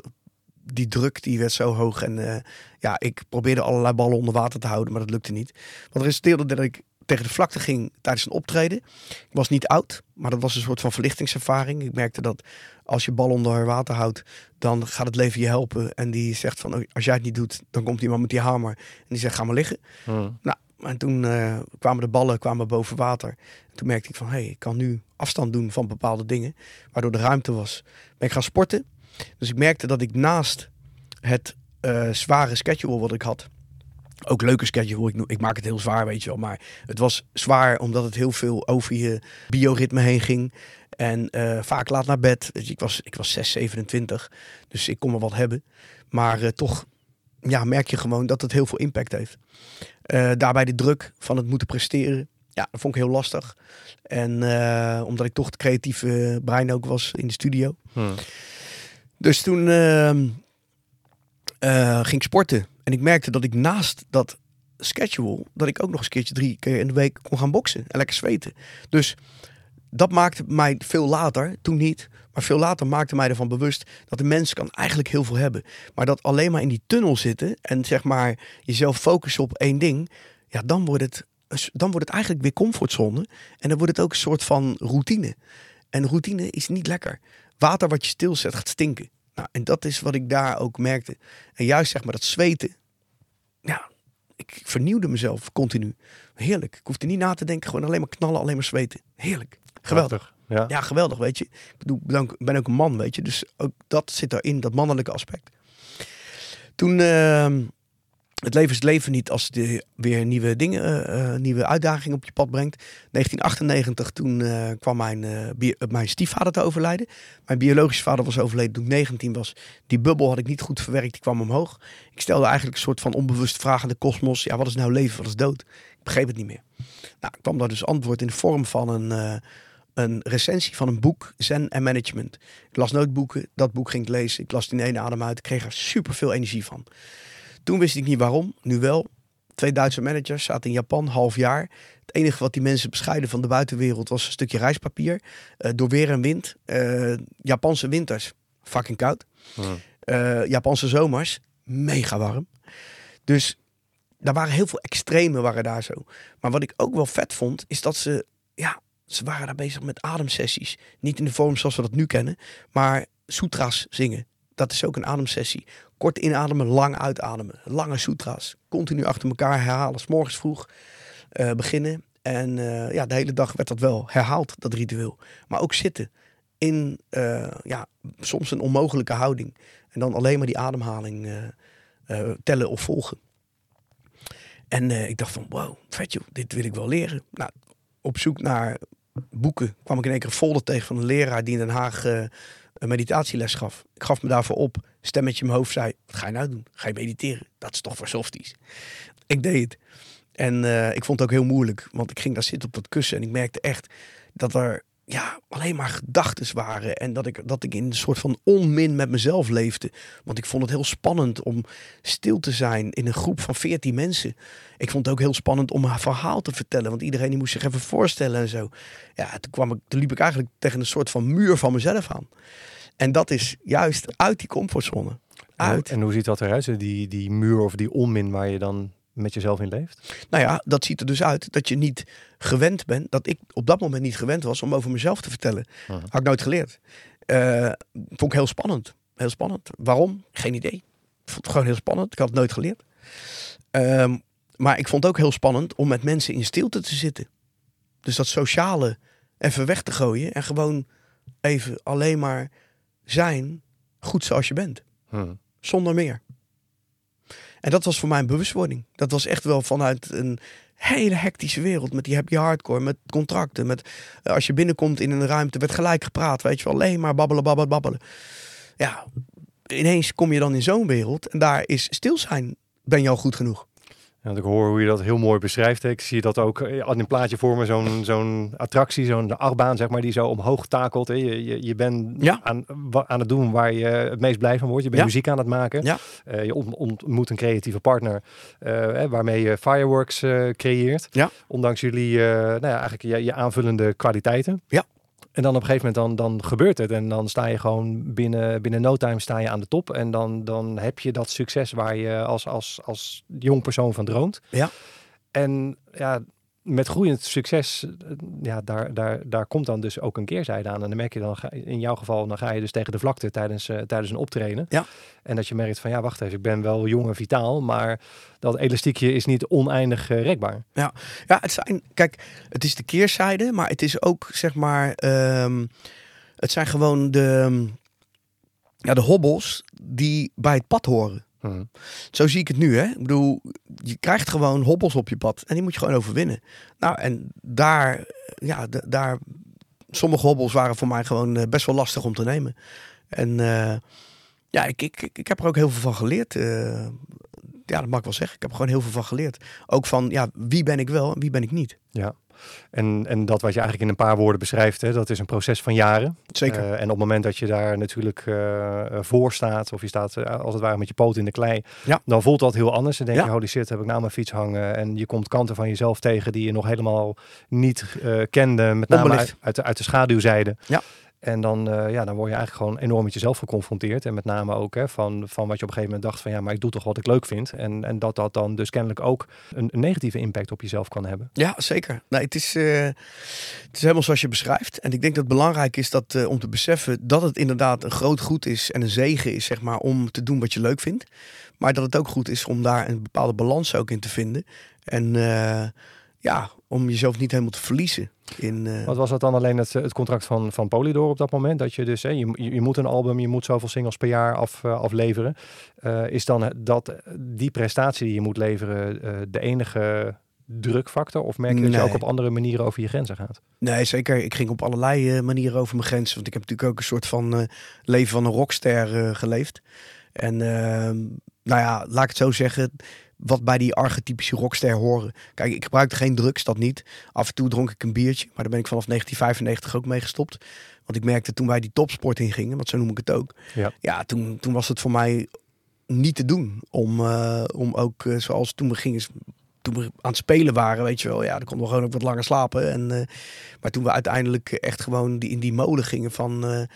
die druk die werd zo hoog. En uh, ja, ik probeerde allerlei ballen onder water te houden, maar dat lukte niet. Wat resulteerde dat ik tegen de vlakte ging tijdens een optreden. Ik was niet oud, maar dat was een soort van verlichtingservaring. Ik merkte dat als je bal onder water houdt, dan gaat het leven je helpen. En die zegt van, oh, als jij het niet doet, dan komt iemand met die hamer. En die zegt, ga maar liggen. Hmm. Nou, en toen uh, kwamen de ballen kwamen boven water. En toen merkte ik van, hé, hey, ik kan nu afstand doen van bepaalde dingen. Waardoor de ruimte was. Ben ik gaan sporten. Dus ik merkte dat ik naast het uh, zware schedule wat ik had ook leuke schedule. Ik, ik maak het heel zwaar, weet je wel. Maar het was zwaar omdat het heel veel over je bioritme heen ging. En uh, vaak laat naar bed. Dus ik was, ik was 6, 27. Dus ik kon me wat hebben. Maar uh, toch ja, merk je gewoon dat het heel veel impact heeft. Uh, daarbij de druk van het moeten presteren. Ja, dat vond ik heel lastig. En omdat ik toch het creatieve brein ook was in de studio. Hmm. Dus toen ehm, ging ik sporten. En ik merkte dat ik naast dat schedule, dat ik ook nog eens een keertje drie keer in de week kon gaan boksen en lekker zweten. Dus dat maakte mij veel later, toen niet, maar veel later maakte mij ervan bewust dat de mens kan eigenlijk heel veel hebben. Maar dat alleen maar in die tunnel zitten en zeg maar jezelf focussen op één ding, ja, dan wordt het, dan wordt het eigenlijk weer comfortzone. En dan wordt het ook een soort van routine. En routine is niet lekker. Water wat je stilzet gaat stinken. Nou, en dat is wat ik daar ook merkte. En juist zeg maar dat zweten. Ja, ik vernieuwde mezelf continu. Heerlijk. Ik hoefde niet na te denken. Gewoon alleen maar knallen, alleen maar zweten. Heerlijk. Geweldig. Ja. ja, geweldig, weet je. Ik bedoel, ben ook een man, weet je. Dus ook dat zit erin, dat mannelijke aspect. Toen... Uh, het leven is het leven niet als je weer nieuwe dingen, uh, nieuwe uitdagingen op je pad brengt. 1998, toen uh, kwam mijn, uh, mijn stiefvader te overlijden. Mijn biologische vader was overleden toen ik 19 was. Die bubbel had ik niet goed verwerkt, die kwam omhoog. Ik stelde eigenlijk een soort van onbewuste vraag aan de kosmos. Ja, wat is nou leven, wat is dood? Ik begreep het niet meer. Nou, kwam daar dus antwoord in de vorm van een, een recensie van een boek, Zen en Management. Ik las nooit boeken, dat boek ging ik lezen. Ik las het in adem uit, ik kreeg er super veel energie van. Toen wist ik niet waarom, nu wel. Twee Duitse managers zaten in Japan, half jaar. Het enige wat die mensen bescheiden van de buitenwereld was een stukje reispapier. Uh, door weer en wind. Uh, Japanse winters, fucking koud. Uh, Japanse zomers, mega warm. Dus daar waren heel veel extreme waren daar zo. Maar wat ik ook wel vet vond, is dat ze, ja, ze waren daar bezig met ademsessies. Niet in de vorm zoals we dat nu kennen, maar sutras zingen. Dat is ook een ademsessie. Kort inademen, lang uitademen. Lange sutra's. Continu achter elkaar herhalen. S morgens vroeg uh, beginnen. En eh, ja, de hele dag werd dat wel herhaald, dat ritueel. Maar ook zitten in eh, ja, soms een onmogelijke houding. En dan alleen maar die ademhaling eh, eh, tellen of volgen. En eh, ik dacht van, wow, vet dit wil ik wel leren. Nou, op zoek naar boeken kwam ik in één keer een folder tegen van een leraar die in Den Haag eh, een meditatieles gaf. Ik gaf me daarvoor op. Stemmetje in mijn hoofd zei, wat ga je nou doen? Ga je mediteren? Dat is toch voor softies. Ik deed het. En eh, ik vond het ook heel moeilijk, want ik ging daar zitten op dat kussen en ik merkte echt dat er ja, alleen maar gedachten waren. En dat ik, dat ik in een soort van onmin met mezelf leefde. Want ik vond het heel spannend om stil te zijn in een groep van veertien mensen. Ik vond het ook heel spannend om een verhaal te vertellen. Want iedereen die moest zich even voorstellen en zo. Ja, toen, kwam ik, toen liep ik eigenlijk tegen een soort van muur van mezelf aan. En dat is juist uit die comfortzone. Uit. En hoe ziet dat eruit? Die, die muur of die onmin waar je dan met jezelf in leeft? Nou ja, dat ziet er dus uit dat je niet gewend bent. Dat ik op dat moment niet gewend was om over mezelf te vertellen. Mhm. Had ik nooit geleerd. Eh, vond ik heel spannend. Heel spannend. Waarom? Geen idee. Vond het gewoon heel spannend. Ik had het nooit geleerd. Ehm, maar ik vond het ook heel spannend om met mensen in stilte te zitten. Dus dat sociale even weg te gooien. En gewoon even alleen maar zijn. Goed zoals je bent. Hm. Zonder meer. En dat was voor mij een bewustwording. Dat was echt wel vanuit een hele hectische wereld. Met die happy hardcore, met contracten. Met eh, als je binnenkomt in een ruimte, werd gelijk gepraat. Weet je wel, alleen maar babbelen, babbelen, babbelen. Ja, ineens kom je dan in zo'n wereld. En daar is stil zijn, ben je al goed genoeg. Ja, want ik hoor hoe je dat heel mooi beschrijft. hè. Ik zie dat ook eh, in een plaatje voor me, zo'n zo'n attractie, zo'n achtbaan, zeg maar, die zo omhoog takelt. Hè. Je, je, je bent Ja. aan, aan het doen waar je het meest blij van wordt. Je bent Ja. muziek aan het maken. Ja. Eh, je ont- ontmoet een creatieve partner eh, waarmee je fireworks eh, creëert. Ja. Ondanks jullie, nou ja, eigenlijk je, je aanvullende kwaliteiten. Ja. En dan op een gegeven moment dan, dan gebeurt het. En dan sta je gewoon binnen, binnen no time sta je aan de top. En dan, dan heb je dat succes waar je als, als, als jong persoon van droomt. Ja. En ja, met groeiend succes, eh, ja, daar, daar, daar komt dan dus ook een keerzijde aan. En dan merk je dan, in jouw geval, dan ga je dus tegen de vlakte tijdens, eh, tijdens een optreden. Ja. En dat je merkt van, ja, wacht even, ik ben wel jong en vitaal, maar dat elastiekje is niet oneindig eh, rekbaar. Ja, het zijn, kijk, het is de keerzijde, maar het is ook, zeg maar, ehm, het zijn gewoon de, ja, de hobbels die bij het pad horen. Hm. Zo zie ik het nu, hè. Ik bedoel, je krijgt gewoon hobbels op je pad en die moet je gewoon overwinnen. Nou, en daar, ja, daar, sommige hobbels waren voor mij gewoon eh, best wel lastig om te nemen. En eh, ja, ik, ik, ik, ik heb er ook heel veel van geleerd. eh. ja, dat mag ik wel zeggen. Ik heb er gewoon heel veel van geleerd. Ook van, ja, wie ben ik wel en wie ben ik niet. Ja. En, en dat wat je eigenlijk in een paar woorden beschrijft, hè, dat is een proces van jaren. Zeker. Eh, en op het moment dat je daar natuurlijk eh, voor staat, of je staat eh, als het ware met je poot in de klei, Ja. dan voelt dat heel anders. Dan denk Ja. je, holy shit, heb ik nou mijn fiets hangen? En je komt kanten van jezelf tegen die je nog helemaal niet kende, met name uit, de, uit de schaduwzijde. Ja. En dan, eh, ja, dan word je eigenlijk gewoon enorm met jezelf geconfronteerd. En met name ook hè, van, van wat je op een gegeven moment dacht van ja, maar ik doe toch wat ik leuk vind. En, en dat dat dan dus kennelijk ook een, negatieve impact op jezelf kan hebben. Ja, zeker. Nee, het, is, eh, het is helemaal zoals je beschrijft. En ik denk dat het belangrijk is dat, eh, om te beseffen dat het inderdaad een groot goed is en een zegen is, zeg maar, om te doen wat je leuk vindt. Maar dat het ook goed is om daar een bepaalde balans ook in te vinden. En ja, om jezelf niet helemaal te verliezen. In, eh, Wat was dat dan alleen het, het contract van, van Polydor op dat moment? Dat je dus, hè, je, je, moet een album, je moet zoveel singles per jaar af, eh, afleveren. Eh, is dan dat, die prestatie die je moet leveren de enige drukfactor? Of merk je dat je ook op andere manieren over je grenzen gaat? Nee, zeker. Ik ging op allerlei manieren over mijn grenzen. Want ik heb natuurlijk ook een soort van leven van een rockster geleefd. En ehm, nou ja, laat ik het zo zeggen. Wat bij die archetypische rockster horen. Kijk, ik gebruikte geen drugs, dat niet. Af en toe dronk ik een biertje. Maar daar ben ik vanaf 1995 ook mee gestopt. Want ik merkte toen wij die topsport ingingen, want zo noem ik het ook. Ja. Ja, toen, toen was het voor mij niet te doen. Om, eh, om ook, eh, zoals toen we gingen, toen we aan het spelen waren, weet je wel. Ja, dan konden we gewoon ook wat langer slapen. En, eh, maar toen we uiteindelijk echt gewoon die, in die molen gingen van,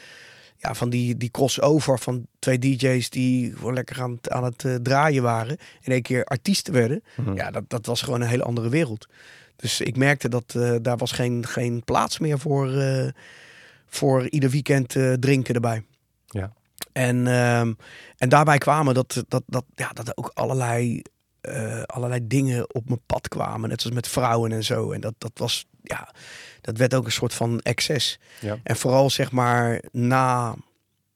ja, van die, die crossover van twee DJ's die gewoon lekker aan, het- aan het eh, draaien waren. In één keer artiesten werden. Mhm. Ja, dat, dat was gewoon een hele andere wereld. Dus ik merkte dat eh, daar was geen, geen plaats meer voor, eh, voor ieder weekend drinken erbij. Ja. En, ehm, en daarbij kwamen dat, dat, dat, ja, dat ook allerlei eh, allerlei dingen op mijn pad kwamen. Net zoals met vrouwen en zo. En dat, dat was, ja, dat werd ook een soort van excess. Ja. En vooral zeg maar na,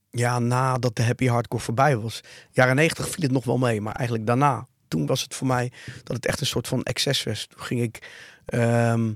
ja, nadat de happy hardcore voorbij was. Jaren 90 viel het nog wel mee, maar eigenlijk daarna. Toen was het voor mij dat het echt een soort van excess was. Toen ging ik ehm,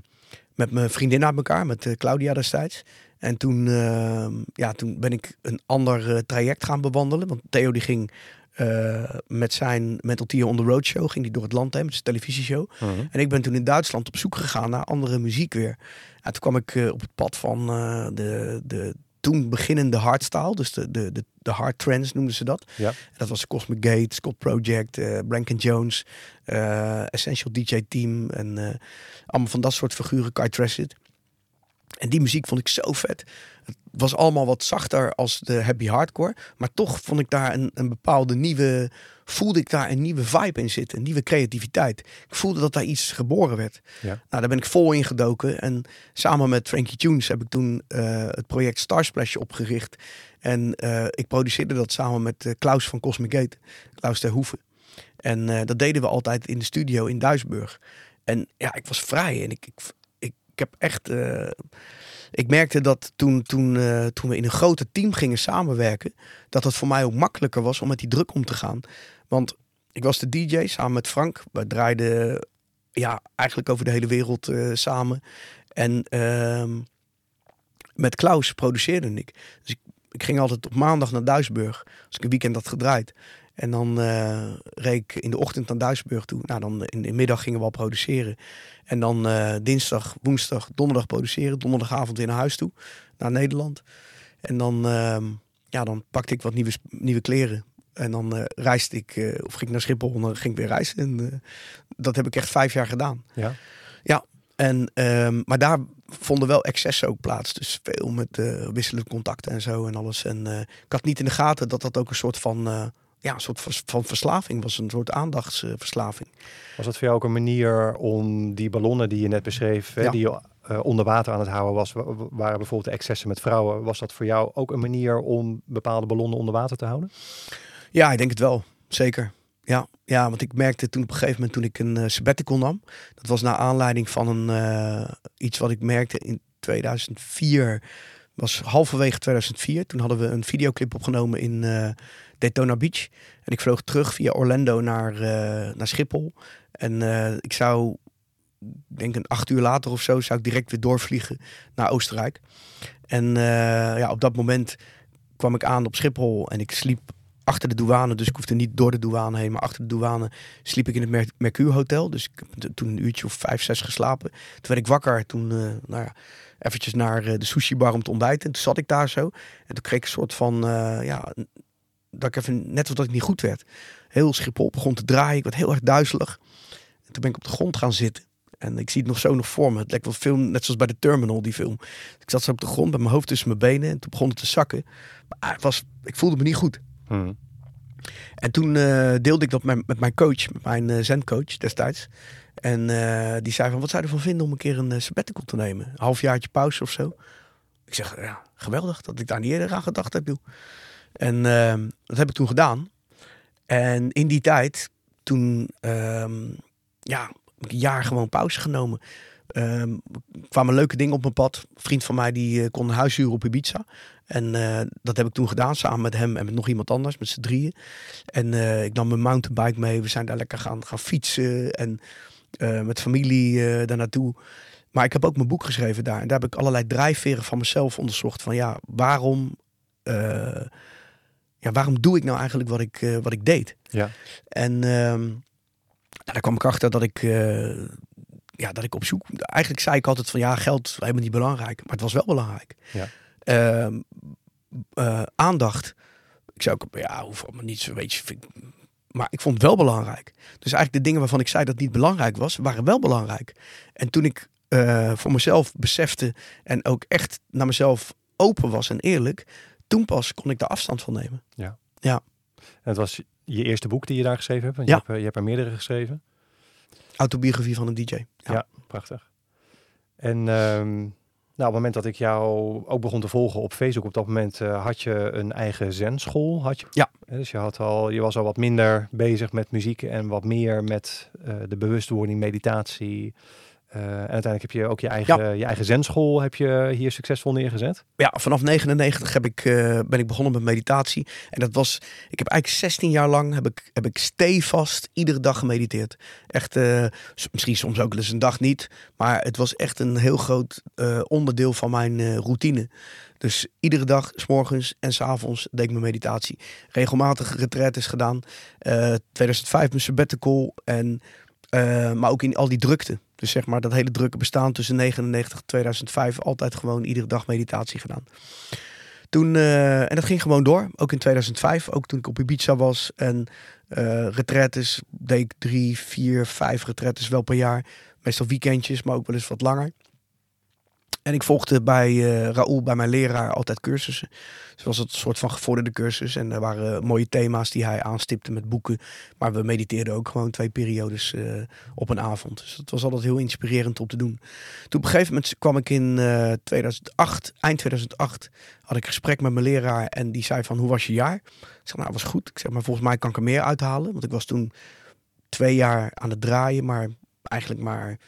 met mijn vriendin uit elkaar, met eh, Claudia destijds. En toen, ehm, ja, toen ben ik een ander eh, traject gaan bewandelen. Want Theo die ging eh, met zijn Mental Tier on the Road show, ging die door het land heen met zijn televisieshow. Mhm. En ik ben toen in Duitsland op zoek gegaan naar andere muziek weer. En toen kwam ik eh, op het pad van eh, de, de toen beginnende hardstyle. Dus de, de, de, de hard trance noemden ze dat. Ja. En dat was Cosmic Gate, Scott Project, eh Branken Jones, Essential DJ Team. En allemaal van dat soort figuren, Kai. En die muziek vond ik zo vet. Was allemaal wat zachter als de happy hardcore. Maar toch vond ik daar een, een bepaalde nieuwe... Voelde ik daar een nieuwe vibe in zitten. Een nieuwe creativiteit. Ik voelde dat daar iets geboren werd. Ja. Nou, daar ben ik vol in gedoken. En samen met Frankie Tunes heb ik toen eh, het project Starsplash opgericht. En eh, ik produceerde dat samen met eh, Klaus van Cosmic Gate. Klaus ter Hoeven. En dat deden we altijd in de studio in Duisburg. En ja, ik was vrij. En ik, ik, ik, ik heb echt... ik merkte dat toen, toen, eh, toen we in een groter team gingen samenwerken, dat het voor mij ook makkelijker was om met die druk om te gaan. Want ik was de DJ samen met Frank. We draaiden ja, eigenlijk over de hele wereld eh, samen. En ehm, met Klaus produceerde ik. Dus ik, ik ging altijd op maandag naar Duisburg. Als ik een weekend had gedraaid. En dan reed ik in de ochtend naar Duisburg toe. Nou, dan in de middag gingen we al produceren. En dan eh, dinsdag, woensdag, donderdag produceren. Donderdagavond weer naar huis toe, naar Nederland. En dan, ehm, ja, dan pakte ik wat nieuwe, nieuwe kleren. En dan eh, reisde ik, of ging ik naar Schiphol en dan ging ik weer reizen. En dat heb ik echt vijf jaar gedaan. Ja. En, ehm, maar daar vonden wel excessen ook plaats. Dus veel met wisselende contacten en zo en alles. En ik had niet in de gaten dat dat ook een soort van, ja, een soort van verslaving was. Een soort aandachtsverslaving. Was dat voor jou ook een manier om die ballonnen die je net beschreef, hè, Ja. die je eh, onder water aan het houden was, wa- wa- waren bijvoorbeeld de excessen met vrouwen. Was dat voor jou ook een manier om bepaalde ballonnen onder water te houden? Ja, ik denk het wel. Zeker. Ja, ja, want ik merkte toen op een gegeven moment toen ik een eh, sabbatical nam. Dat was naar aanleiding van een, eh, iets wat ik merkte in 2004. Was halverwege 2004. Toen hadden we een videoclip opgenomen in Daytona Beach. En ik vloog terug via Orlando naar, eh, naar Schiphol. En eh, ik zou, denk een acht uur later of zo, zou ik direct weer doorvliegen naar Oostenrijk. En eh, ja, op dat moment kwam ik aan op Schiphol en ik sliep achter de douane. Dus ik hoefde niet door de douane heen, maar achter de douane sliep ik in het Mer Mercure Hotel. Dus ik heb toen een uurtje of vijf, zes geslapen. Toen werd ik wakker, toen eh, nou ja, eventjes naar de sushi bar om te ontbijten. En toen zat ik daar zo. En toen kreeg ik een soort van, ja, dat ik even, net dat ik niet goed werd. Heel Schiphol begon te draaien, ik werd heel erg duizelig. En toen ben ik op de grond gaan zitten. En ik zie het nog zo nog voor me. Het lijkt wel film, net zoals bij de Terminal, die film. Ik zat zo op de grond met mijn hoofd tussen mijn benen. En toen begon het te zakken. Maar het was, ik voelde me niet goed. Hmm. En toen eh, deelde ik dat met, met mijn coach, met mijn eh zencoach destijds. En eh, die zei van, wat zou je ervan vinden om een keer een uh, sabbatical te nemen? Een halfjaartje pauze of zo. Ik zeg, ja, geweldig dat ik daar niet eerder aan gedacht heb, joh. En ehm, dat heb ik toen gedaan. En in die tijd, toen, ehm, ja, heb ik een jaar gewoon pauze genomen. Er kwamen leuke dingen op mijn pad. Een vriend van mij die eh, kon een huis huren op Ibiza. En eh, dat heb ik toen gedaan samen met hem en met nog iemand anders, met z'n drieën. En eh, ik nam mijn mountainbike mee. We zijn daar lekker gaan, gaan fietsen en met familie daar naartoe. Maar ik heb ook mijn boek geschreven daar. En daar heb ik allerlei drijfveren van mezelf onderzocht. Van ja, waarom, ja, waarom doe ik nou eigenlijk wat ik, eh, wat ik deed? Ja. En ehm, nou, daar kwam ik achter dat ik, eh, ja, dat ik op zoek... Eigenlijk zei ik altijd van ja, geld helemaal niet belangrijk. Maar het was wel belangrijk. Ja. Ehm, eh, aandacht. Ik zou ook, ja, hoeft allemaal niet zo, weet je, vind maar ik vond het wel belangrijk. Dus eigenlijk de dingen waarvan ik zei dat het niet belangrijk was, waren wel belangrijk. En toen ik voor mezelf besefte en ook echt naar mezelf open was en eerlijk, toen pas kon ik daar afstand van nemen. En het was je eerste boek die je daar geschreven hebt. Want Ja. je, hebt, eh, je hebt er meerdere geschreven. Autobiografie van een DJ. Ja. Ja, prachtig. En ehm, Nou, op het moment dat ik jou ook begon te volgen op Facebook, op dat moment uh, had je een eigen zenschool. Had je? Ja. Dus je, had al, je was al wat minder bezig met muziek en wat meer met uh, de bewustwording, meditatie, en uiteindelijk heb je ook je eigen, je eigen zenschool heb je hier succesvol neergezet. Ja, vanaf 99 heb ik, uh, ben ik begonnen met meditatie. En dat was, ik heb eigenlijk 16 jaar lang heb ik, heb ik stevast iedere dag gemediteerd. Echt, uh, misschien soms ook eens een dag niet. Maar het was echt een heel groot onderdeel van mijn routine. Dus iedere dag, s morgens en s avonds, deed ik mijn meditatie. Regelmatig retraites gedaan. 2005 mijn sabbatical. En, maar ook in al die drukte. Dus zeg maar dat hele drukke bestaan tussen 99 en 2005 altijd gewoon iedere dag meditatie gedaan. Toen, uh, en dat ging gewoon door, ook in 2005, ook toen ik op Ibiza was. En uh, retretes deed ik drie, vier, vijf retretes wel per jaar. Meestal weekendjes, maar ook wel eens wat langer. En ik volgde bij uh, Raoul, bij mijn leraar, altijd cursussen. Dus was het een soort van gevorderde cursus. En er waren mooie thema's die hij aanstipte met boeken. Maar we mediteerden ook gewoon twee periodes uh, op een avond. Dus dat was altijd heel inspirerend om te doen. Toen op een gegeven moment kwam ik in uh, 2008, eind 2008, had ik een gesprek met mijn leraar. En die zei van, hoe was je jaar? Ik zeg, nou, was goed. Ik zeg, maar volgens mij kan ik er meer uithalen. Want ik was toen twee jaar aan het draaien, maar eigenlijk maar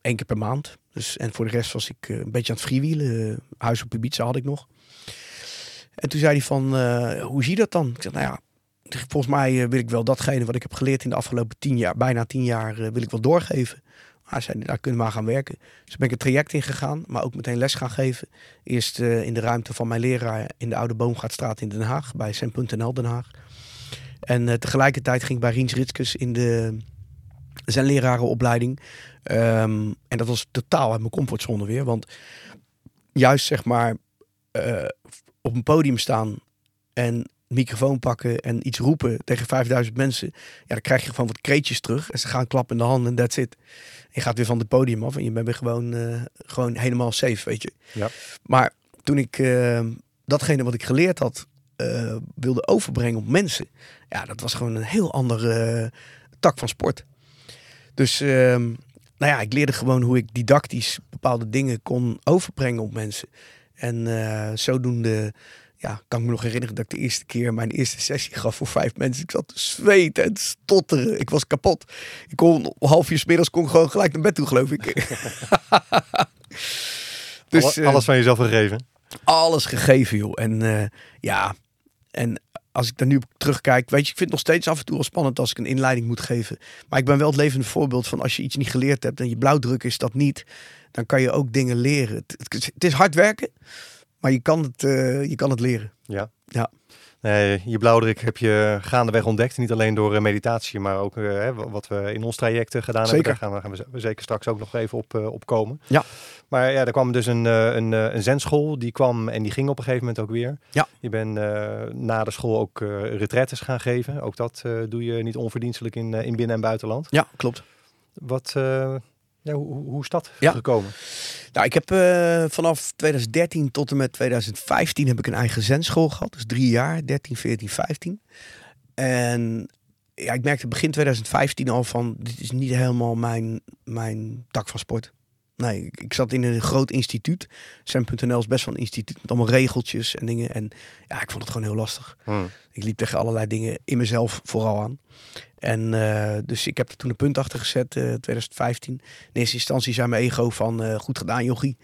één keer per maand. Dus, en voor de rest was ik uh, een beetje aan het freewheelen. Uh, huis op Ibiza had ik nog. En toen zei hij van, uh, hoe zie je dat dan? Ik zeg, nou ja, volgens mij wil ik wel datgene wat ik heb geleerd in de afgelopen tien jaar, bijna tien jaar, wil ik wel doorgeven. Hij zei, daar kunnen we maar gaan werken. Dus ben ik een traject ingegaan, maar ook meteen les gaan geven. Eerst in de ruimte van mijn leraar in de Oude Boomgaatstraat in Den Haag, bij Sem.nl Den Haag. En tegelijkertijd ging ik bij Riens Ritskus in de zijn lerarenopleiding. Um, en dat was totaal uit mijn comfortzone weer. Want juist zeg maar uh, op een podium staan en microfoon pakken en iets roepen tegen 5000 mensen. Ja, dan krijg je gewoon wat kreetjes terug. En ze gaan klappen in de handen en that's it. je gaat weer van het podium af en je bent weer gewoon, uh, gewoon helemaal safe, weet je. Ja. Maar toen ik uh, datgene wat ik geleerd had wilde overbrengen op mensen. Ja, dat was gewoon een heel andere tak van sport. Dus ehm, nou ja, ik leerde gewoon hoe ik didactisch bepaalde dingen kon overbrengen op mensen. En uh, zodoende ja, kan ik me nog herinneren dat ik de eerste keer mijn eerste sessie gaf voor vijf mensen. Ik zat te zweten en te stotteren. Ik was kapot. Ik kon half uur middags kon gewoon gelijk naar bed toe, geloof ik. dus, alles, alles van jezelf gegeven? Alles gegeven, joh. En uh, ja, en als ik daar nu op terugkijk, weet je, ik vind het nog steeds af en toe wel spannend als ik een inleiding moet geven. Maar ik ben wel het levende voorbeeld van als je iets niet geleerd hebt en je blauwdruk is dat niet, dan kan je ook dingen leren. Het, het is hard werken, maar je kan het, uh, je kan het leren. Ja. Ja. Nee, je blauwdruk heb je gaandeweg ontdekt. Niet alleen door uh, meditatie, maar ook uh, wat we in ons traject gedaan zeker. hebben. Daar gaan we, gaan we zeker straks ook nog even op, uh, op komen. Ja. Maar ja, er kwam dus een, een, een zendschool. Die kwam en die ging op een gegeven moment ook weer. Ja. Je bent na de school ook retretes gaan geven. Ook dat doe je niet onverdienstelijk in, in binnen- en buitenland. Ja, klopt. Wat... Ja, hoe, hoe is dat ja. gekomen? Nou, ik heb uh, vanaf 2013 tot en met 2015 heb ik een eigen zendschool gehad. Dus drie jaar, 13, 14, 15. En ja, ik merkte begin 2015 al van, dit is niet helemaal mijn, mijn tak van sport. Nee, ik zat in een groot instituut. Sem.nl is best wel een instituut met allemaal regeltjes en dingen. En ja, ik vond het gewoon heel lastig. Hmm. Ik liep tegen allerlei dingen in mezelf vooral aan. En uh, dus ik heb er toen een punt achter gezet, uh, 2015. In eerste instantie zei mijn ego van, uh, goed gedaan jochie.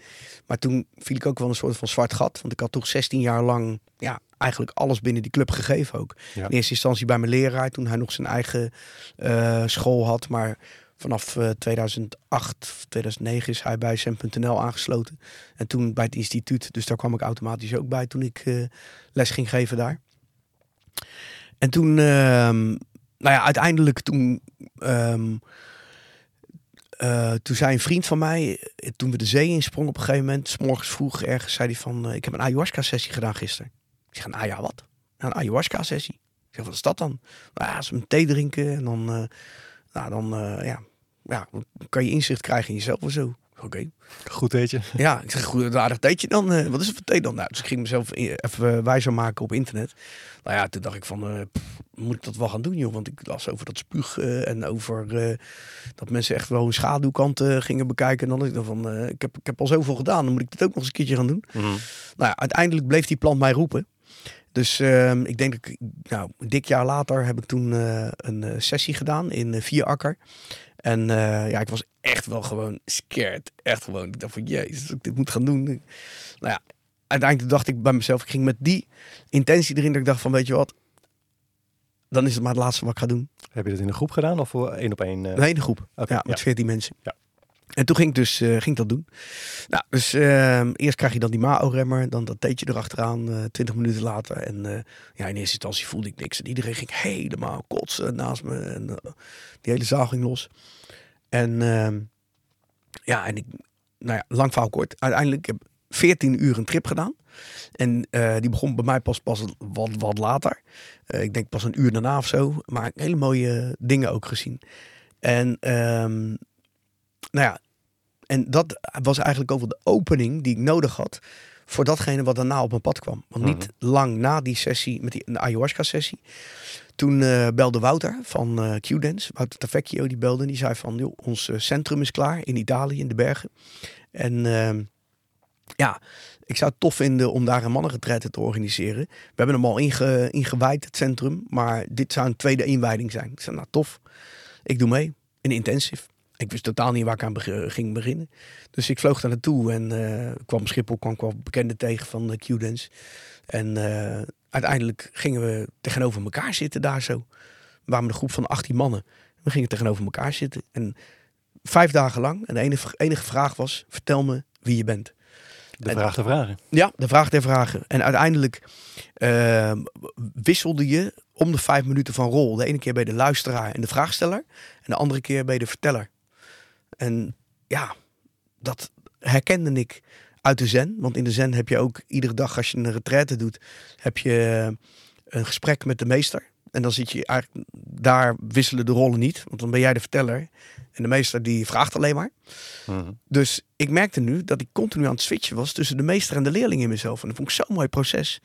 Maar toen viel ik ook wel een soort van zwart gat. Want ik had toch 16 jaar lang ja, eigenlijk alles binnen die club gegeven ook. Ja. In eerste instantie bij mijn leraar, toen hij nog zijn eigen uh, school had. Maar vanaf uh, 2008, 2009 is hij bij Sem.nl aangesloten. En toen bij het instituut. Dus daar kwam ik automatisch ook bij toen ik uh, les ging geven daar. En toen, uh, nou ja, uiteindelijk toen, um, uh, toen zei een vriend van mij, toen we de zee insprongen op een gegeven moment, s morgens vroeg ergens, zei hij van, uh, ik heb een ayahuasca-sessie gedaan gisteren. Ik zeg, nou ja, wat? Een ayahuasca-sessie. Ik zeg, wat is dat dan? Nou ja, ze een thee drinken en dan, uh, nou, dan ja, ja, kan je inzicht krijgen in jezelf of zo. Oké. Goed weet je. Ja, ik zeg, goed, aardig dateje dan. eh, wat is het voor thee dan? Nou, dus ik ging mezelf i- even eh, wijzer maken op internet. Nou ja, toen dacht ik van, eh, pff, moet ik dat wel gaan doen, joh? Want ik las over dat spuug eh, en over eh, dat mensen echt wel hun schaduwkant eh, gingen bekijken. En dan dacht ik van, eh, ik, heb, ik heb al zoveel gedaan, dan moet ik dit ook nog eens een keertje gaan doen. Nou ja, uiteindelijk bleef die plant mij roepen. Dus ehm, ik denk dat ik, nou, een dik jaar later heb ik toen eh, een eh, sessie gedaan in uh, Vierakker. En eh, ja, ik was echt wel gewoon scared. Echt gewoon. Ik dacht van, jezus, ik dit moet gaan doen. Nou ja, uiteindelijk dacht ik bij mezelf, ik ging met die intentie erin dat ik dacht van, weet je wat, dan is het maar het laatste wat ik ga doen. Heb je dat in een groep gedaan of voor één op één? eh? Een hele groep. Ja, met ja. 14 mensen. Ja. En toen ging ik dus eh, ging ik dat doen. Nou, dus ehm, eerst krijg je dan die MAO-remmer, dan dat theetje erachteraan, eh 20 minuten later. En eh, ja, in eerste instantie voelde ik niks. En iedereen ging helemaal kotsen naast me. En die hele zaal ging los. En ehm, ja, en ik, nou ja, lang verhaal kort. Uiteindelijk heb ik 14 uur een trip gedaan. En die begon bij mij pas, pas wat, wat later. Ik denk pas een uur daarna of zo. Maar hele mooie dingen ook gezien. En ehm, nou ja, en dat was eigenlijk ook wel de opening die ik nodig had voor datgene wat daarna op mijn pad kwam. Want niet lang na die sessie, met die een ayahuasca sessie, toen eh, belde Wouter van eh Q-Dance, Wouter Tavecchio, die belde en die zei van, joh, ons eh, centrum is klaar in Italië, in de bergen. En ehm, ja, ik zou het tof vinden om daar een mannenretraite te organiseren. We hebben hem al inge, ingewijd, het centrum, maar dit zou een tweede inwijding zijn. Ik zei, nou tof, ik doe mee, in intensive. Ik wist totaal niet waar ik aan ging beginnen. Dus ik vloog daar naartoe en eh, kwam Schiphol, kwam ik wel bekenden tegen van de Q-Dance. En eh, uiteindelijk gingen we tegenover elkaar zitten daar zo. We waren met een groep van 18 mannen. We gingen tegenover elkaar zitten. En vijf dagen lang. En de enige, enige vraag was, vertel me wie je bent. De En- vraag te vragen. Ja, de vraag der vragen. En uiteindelijk wisselde je om de vijf minuten van rol. De ene keer bij de luisteraar en de vraagsteller. En de andere keer bij de verteller. En ja, dat herkende ik uit de zen. Want in de zen heb je ook iedere dag als je een retraite doet... heb je eh, een gesprek met de meester. En dan zit je eigenlijk... Daar wisselen de rollen niet. Want dan ben jij de verteller. En de meester die vraagt alleen maar. Mhm. Dus ik merkte nu dat ik continu aan het switchen was tussen de meester en de leerling in mezelf. En dat vond ik zo'n mooi proces.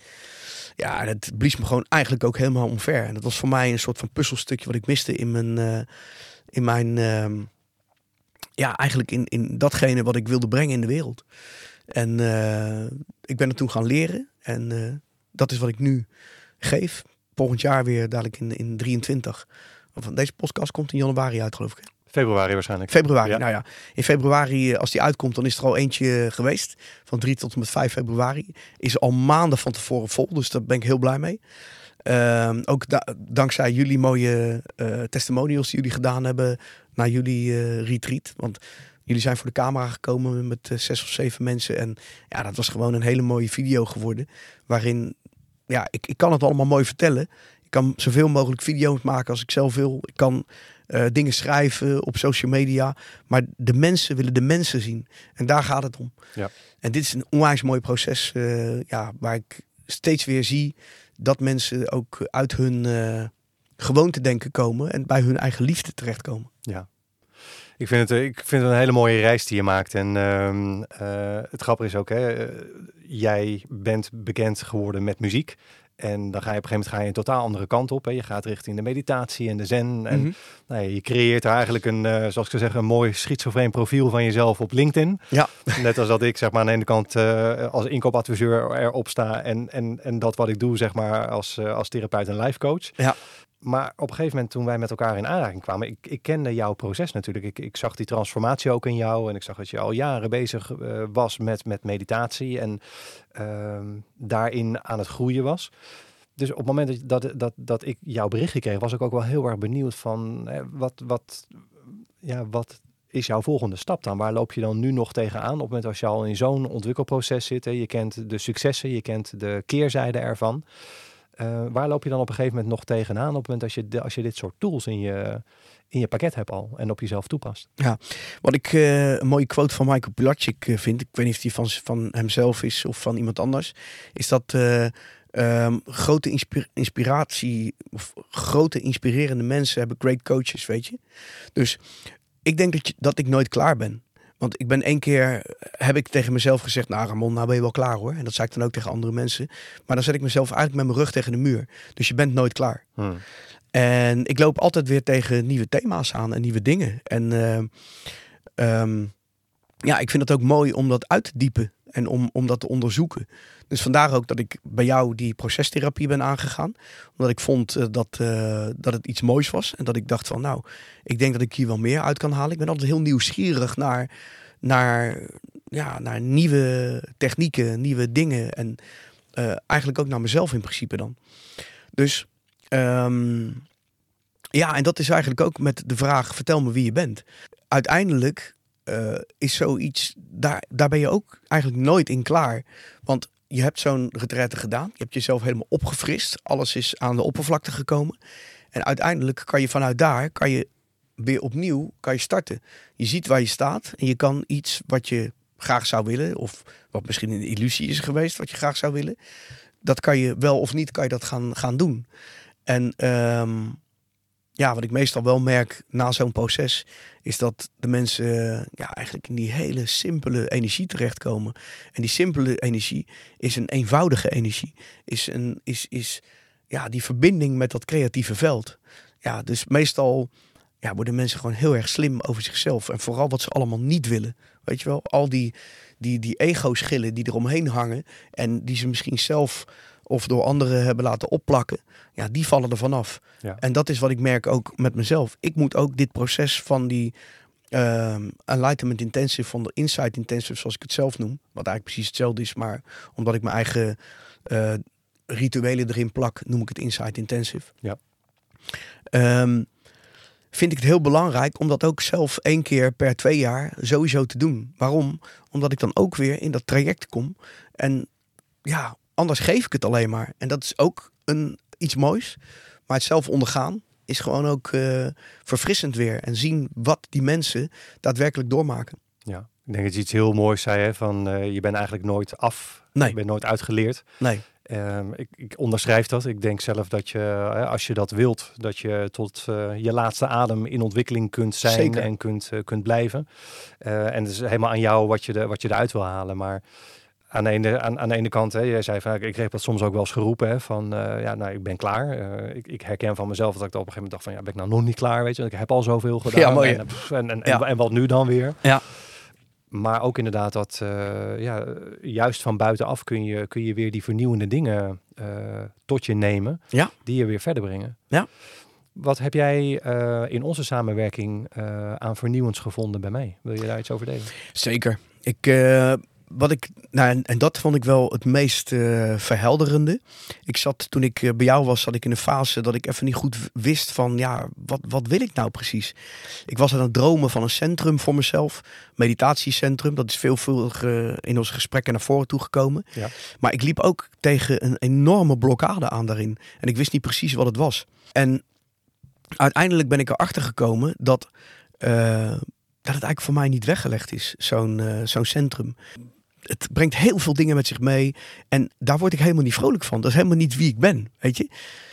Ja, en het blies me gewoon eigenlijk ook helemaal omver. En dat was voor mij een soort van puzzelstukje wat ik miste in mijn, eh, in mijn ehm, ja, eigenlijk in, in datgene wat ik wilde brengen in de wereld. En eh, ik ben het toen gaan leren. En eh, dat is wat ik nu geef. Volgend jaar weer dadelijk in, in 23. Of deze podcast komt in januari uit, geloof ik. Februari waarschijnlijk. Februari, Ja. nou ja. In februari, eh, als die uitkomt, dan is er al eentje geweest. Van 3 tot en met 5 februari. Is al maanden van tevoren vol, dus daar ben ik heel blij mee. Ehm, ook da- dankzij jullie mooie eh, testimonials die jullie gedaan hebben naar jullie eh, retreat. Want jullie zijn voor de camera gekomen met eh, zes of zeven mensen. En ja, dat was gewoon een hele mooie video geworden. Waarin, ja, ik, ik kan het allemaal mooi vertellen. Ik kan zoveel mogelijk video's maken als ik zelf wil. Ik kan dingen schrijven op social media. Maar de mensen willen de mensen zien. En daar gaat het om. Ja. En dit is een onwijs mooi proces ja, waar ik steeds weer zie dat mensen ook uit hun eh gewoonte denken komen en bij hun eigen liefde terechtkomen. Ja. Ik vind, het, ik vind het een hele mooie reis die je maakt. En ehm, eh, het grappige is ook, hè, eh, jij bent bekend geworden met muziek. En dan ga je op een gegeven moment ga je een totaal andere kant op. Hè. Je gaat richting de meditatie en de zen. En Mhm. nou ja, je creëert er eigenlijk een, eh, zoals ik zou zeggen, een mooi schizofreen profiel van jezelf op LinkedIn. Ja. Net als dat ik zeg maar aan de ene kant eh, als inkoopadviseur erop sta. En, en, en dat wat ik doe zeg maar als, eh, als therapeut en life coach. Ja. Maar op een gegeven moment toen wij met elkaar in aanraking kwamen, ik, ik kende jouw proces natuurlijk. Ik, ik zag die transformatie ook in jou en ik zag dat je al jaren bezig eh, was met, met meditatie en ehm, daarin aan het groeien was. Dus op het moment dat, dat, dat, dat ik jouw berichtje kreeg, was ik ook wel heel erg benieuwd van eh, wat, wat, ja, wat is jouw volgende stap dan? Waar loop je dan nu nog tegenaan op het moment als je al in zo'n ontwikkelproces zit? Hè? Je kent de successen, je kent de keerzijde ervan. Eh, waar loop je dan op een gegeven moment nog tegenaan op het moment als je, als je dit soort tools in je, in je pakket hebt al en op jezelf toepast? Wat ik eh, een mooie quote van Michael Pilatschik eh, vind, ik weet niet of die van, van hemzelf is of van iemand anders, is dat eh, ehm, grote inspi- inspiratie of grote inspirerende mensen hebben great coaches, weet je. Dus ik denk dat, je, dat ik nooit klaar ben. Want ik ben één keer, heb ik tegen mezelf gezegd, nou Ramon, nou ben je wel klaar hoor. En dat zei ik dan ook tegen andere mensen. Maar dan zet ik mezelf eigenlijk met mijn rug tegen de muur. Dus je bent nooit klaar. Hmm. En ik loop altijd weer tegen nieuwe thema's aan en nieuwe dingen. En uh, um, ja, ik vind het ook mooi om dat uit te diepen en om, om dat te onderzoeken. Dus vandaar ook dat ik bij jou die procestherapie ben aangegaan. Omdat ik vond uh, dat, uh, dat het iets moois was. En dat ik dacht van nou, ik denk dat ik hier wel meer uit kan halen. Ik ben altijd heel nieuwsgierig naar, naar, ja, naar nieuwe technieken, nieuwe dingen. En uh, eigenlijk ook naar mezelf in principe dan. Dus um, ja, en dat is eigenlijk ook met de vraag: vertel me wie je bent. Uiteindelijk is zoiets, daar, daar ben je ook eigenlijk nooit in klaar. Want je hebt zo'n retraite gedaan, je hebt jezelf helemaal opgefrist, alles is aan de oppervlakte gekomen. En uiteindelijk kan je vanuit daar, kan je weer opnieuw kan je starten. Je ziet waar je staat en je kan iets wat je graag zou willen, of wat misschien een illusie is geweest, wat je graag zou willen, dat kan je wel of niet, kan je dat gaan, gaan doen. En um, ja, wat ik meestal wel merk na zo'n proces, is dat de mensen ja, eigenlijk in die hele simpele energie terechtkomen. En die simpele energie is een eenvoudige energie. Is, een, is, is ja, die verbinding met dat creatieve veld. Ja, dus meestal ja, worden mensen gewoon heel erg slim over zichzelf. En vooral wat ze allemaal niet willen. Weet je wel, al die, die, die ego-schillen die eromheen hangen. En die ze misschien zelf of door anderen hebben laten opplakken, ja, die vallen er vanaf. Ja. En dat is wat ik merk ook met mezelf. Ik moet ook dit proces van die uh, Enlightenment Intensive, van de Insight Intensive, zoals ik het zelf noem, wat eigenlijk precies hetzelfde is, maar omdat ik mijn eigen uh, rituelen erin plak, noem ik het Insight Intensive. Ja. Um, vind ik het heel belangrijk om dat ook zelf één keer per twee jaar sowieso te doen. Waarom? Omdat ik dan ook weer in dat traject kom en ja, anders geef ik het alleen maar. En dat is ook een, iets moois. Maar het zelf ondergaan is gewoon ook uh, verfrissend weer. En zien wat die mensen daadwerkelijk doormaken. Ja, ik denk dat je iets heel moois zei. Hè? Van, uh, je bent eigenlijk nooit af. Nee. Je bent nooit uitgeleerd. Nee. Um, ik, ik, onderschrijf dat. Ik denk zelf dat je, als je dat wilt, dat je tot uh, je laatste adem in ontwikkeling kunt zijn Zeker. en kunt, uh, kunt blijven. Uh, en het is helemaal aan jou wat je, de, wat je eruit wil halen. Maar aan de ene, aan, aan de ene kant, hè, jij zei van, ik kreeg dat soms ook wel eens geroepen, hè, van uh, ja, nou, ik ben klaar. Uh, ik, ik, herken van mezelf dat ik op een gegeven moment dacht van, ja, ben ik nou nog niet klaar, weet je, ik heb al zoveel gedaan. Ja, mooi, en, en, en, ja. en, en, wat nu dan weer? Ja. Maar ook inderdaad dat, uh, ja, juist van buitenaf kun je, kun je weer die vernieuwende dingen tot je nemen, ja. die je weer verder brengen. Ja. Wat heb jij in onze samenwerking aan vernieuwends gevonden bij mij? Wil je daar iets over delen? Zeker. Ik wat ik, nou, en, en, dat vond ik wel het meest uh, verhelderende. Ik zat toen ik uh, bij jou was, zat ik in een fase dat ik even niet goed wist van, ja, wat, wat wil ik nou precies? Ik was aan het dromen van een centrum voor mezelf, meditatiecentrum. Dat is veelvuldig uh, in onze gesprekken naar voren toegekomen. Ja. Maar ik liep ook tegen een enorme blokkade aan daarin. En ik wist niet precies wat het was. En uiteindelijk ben ik erachter gekomen dat dat het eigenlijk voor mij niet weggelegd is, zo'n uh, zo'n centrum. Het brengt heel veel dingen met zich mee. En daar word ik helemaal niet vrolijk van. Dat is helemaal niet wie ik ben, weet je.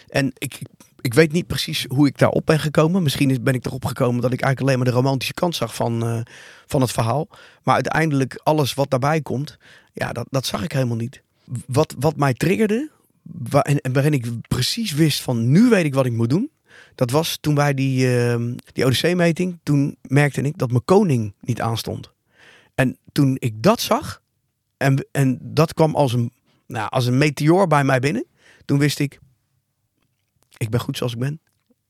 En ik, ik weet niet precies hoe ik daarop ben gekomen. Misschien ben ik erop gekomen dat ik eigenlijk alleen maar de romantische kant zag van, uh, van het verhaal. Maar uiteindelijk alles wat daarbij komt, ja, dat, dat zag ik helemaal niet. Wat, wat mij triggerde, waar, en, waarin ik precies wist van nu weet ik wat ik moet doen. Dat was toen bij die, uh, die ODC-meting. Toen merkte ik dat mijn koning niet aanstond. En toen ik dat zag, en, en dat kwam als een, nou, als een meteoor bij mij binnen. Toen wist ik, ik ben goed zoals ik ben.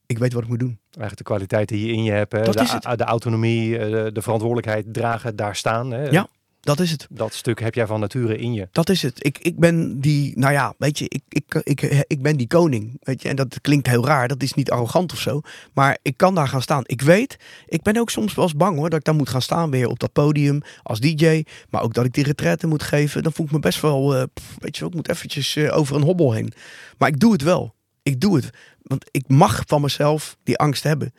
Ik weet wat ik moet doen. Eigenlijk de kwaliteiten die je in je hebt. Hè? De autonomie, eh, de, de verantwoordelijkheid dragen, daar staan. Hè? Ja, dat is het. Dat stuk heb jij van nature in je. Dat is het. Ik, ik ben die, nou ja, weet je, ik, ik, ik, ik ben die koning. Weet je, en dat klinkt heel raar. Dat is niet arrogant of zo. Maar ik kan daar gaan staan. Ik weet, ik ben ook soms wel eens bang hoor, dat ik daar moet gaan staan weer op dat podium als DJ. Maar ook dat ik die retraite moet geven. Dan voel ik me best wel, uh, pff, weet je wel, ik moet eventjes uh, over een hobbel heen. Maar ik doe het wel. Ik doe het. Want ik mag van mezelf die angst hebben.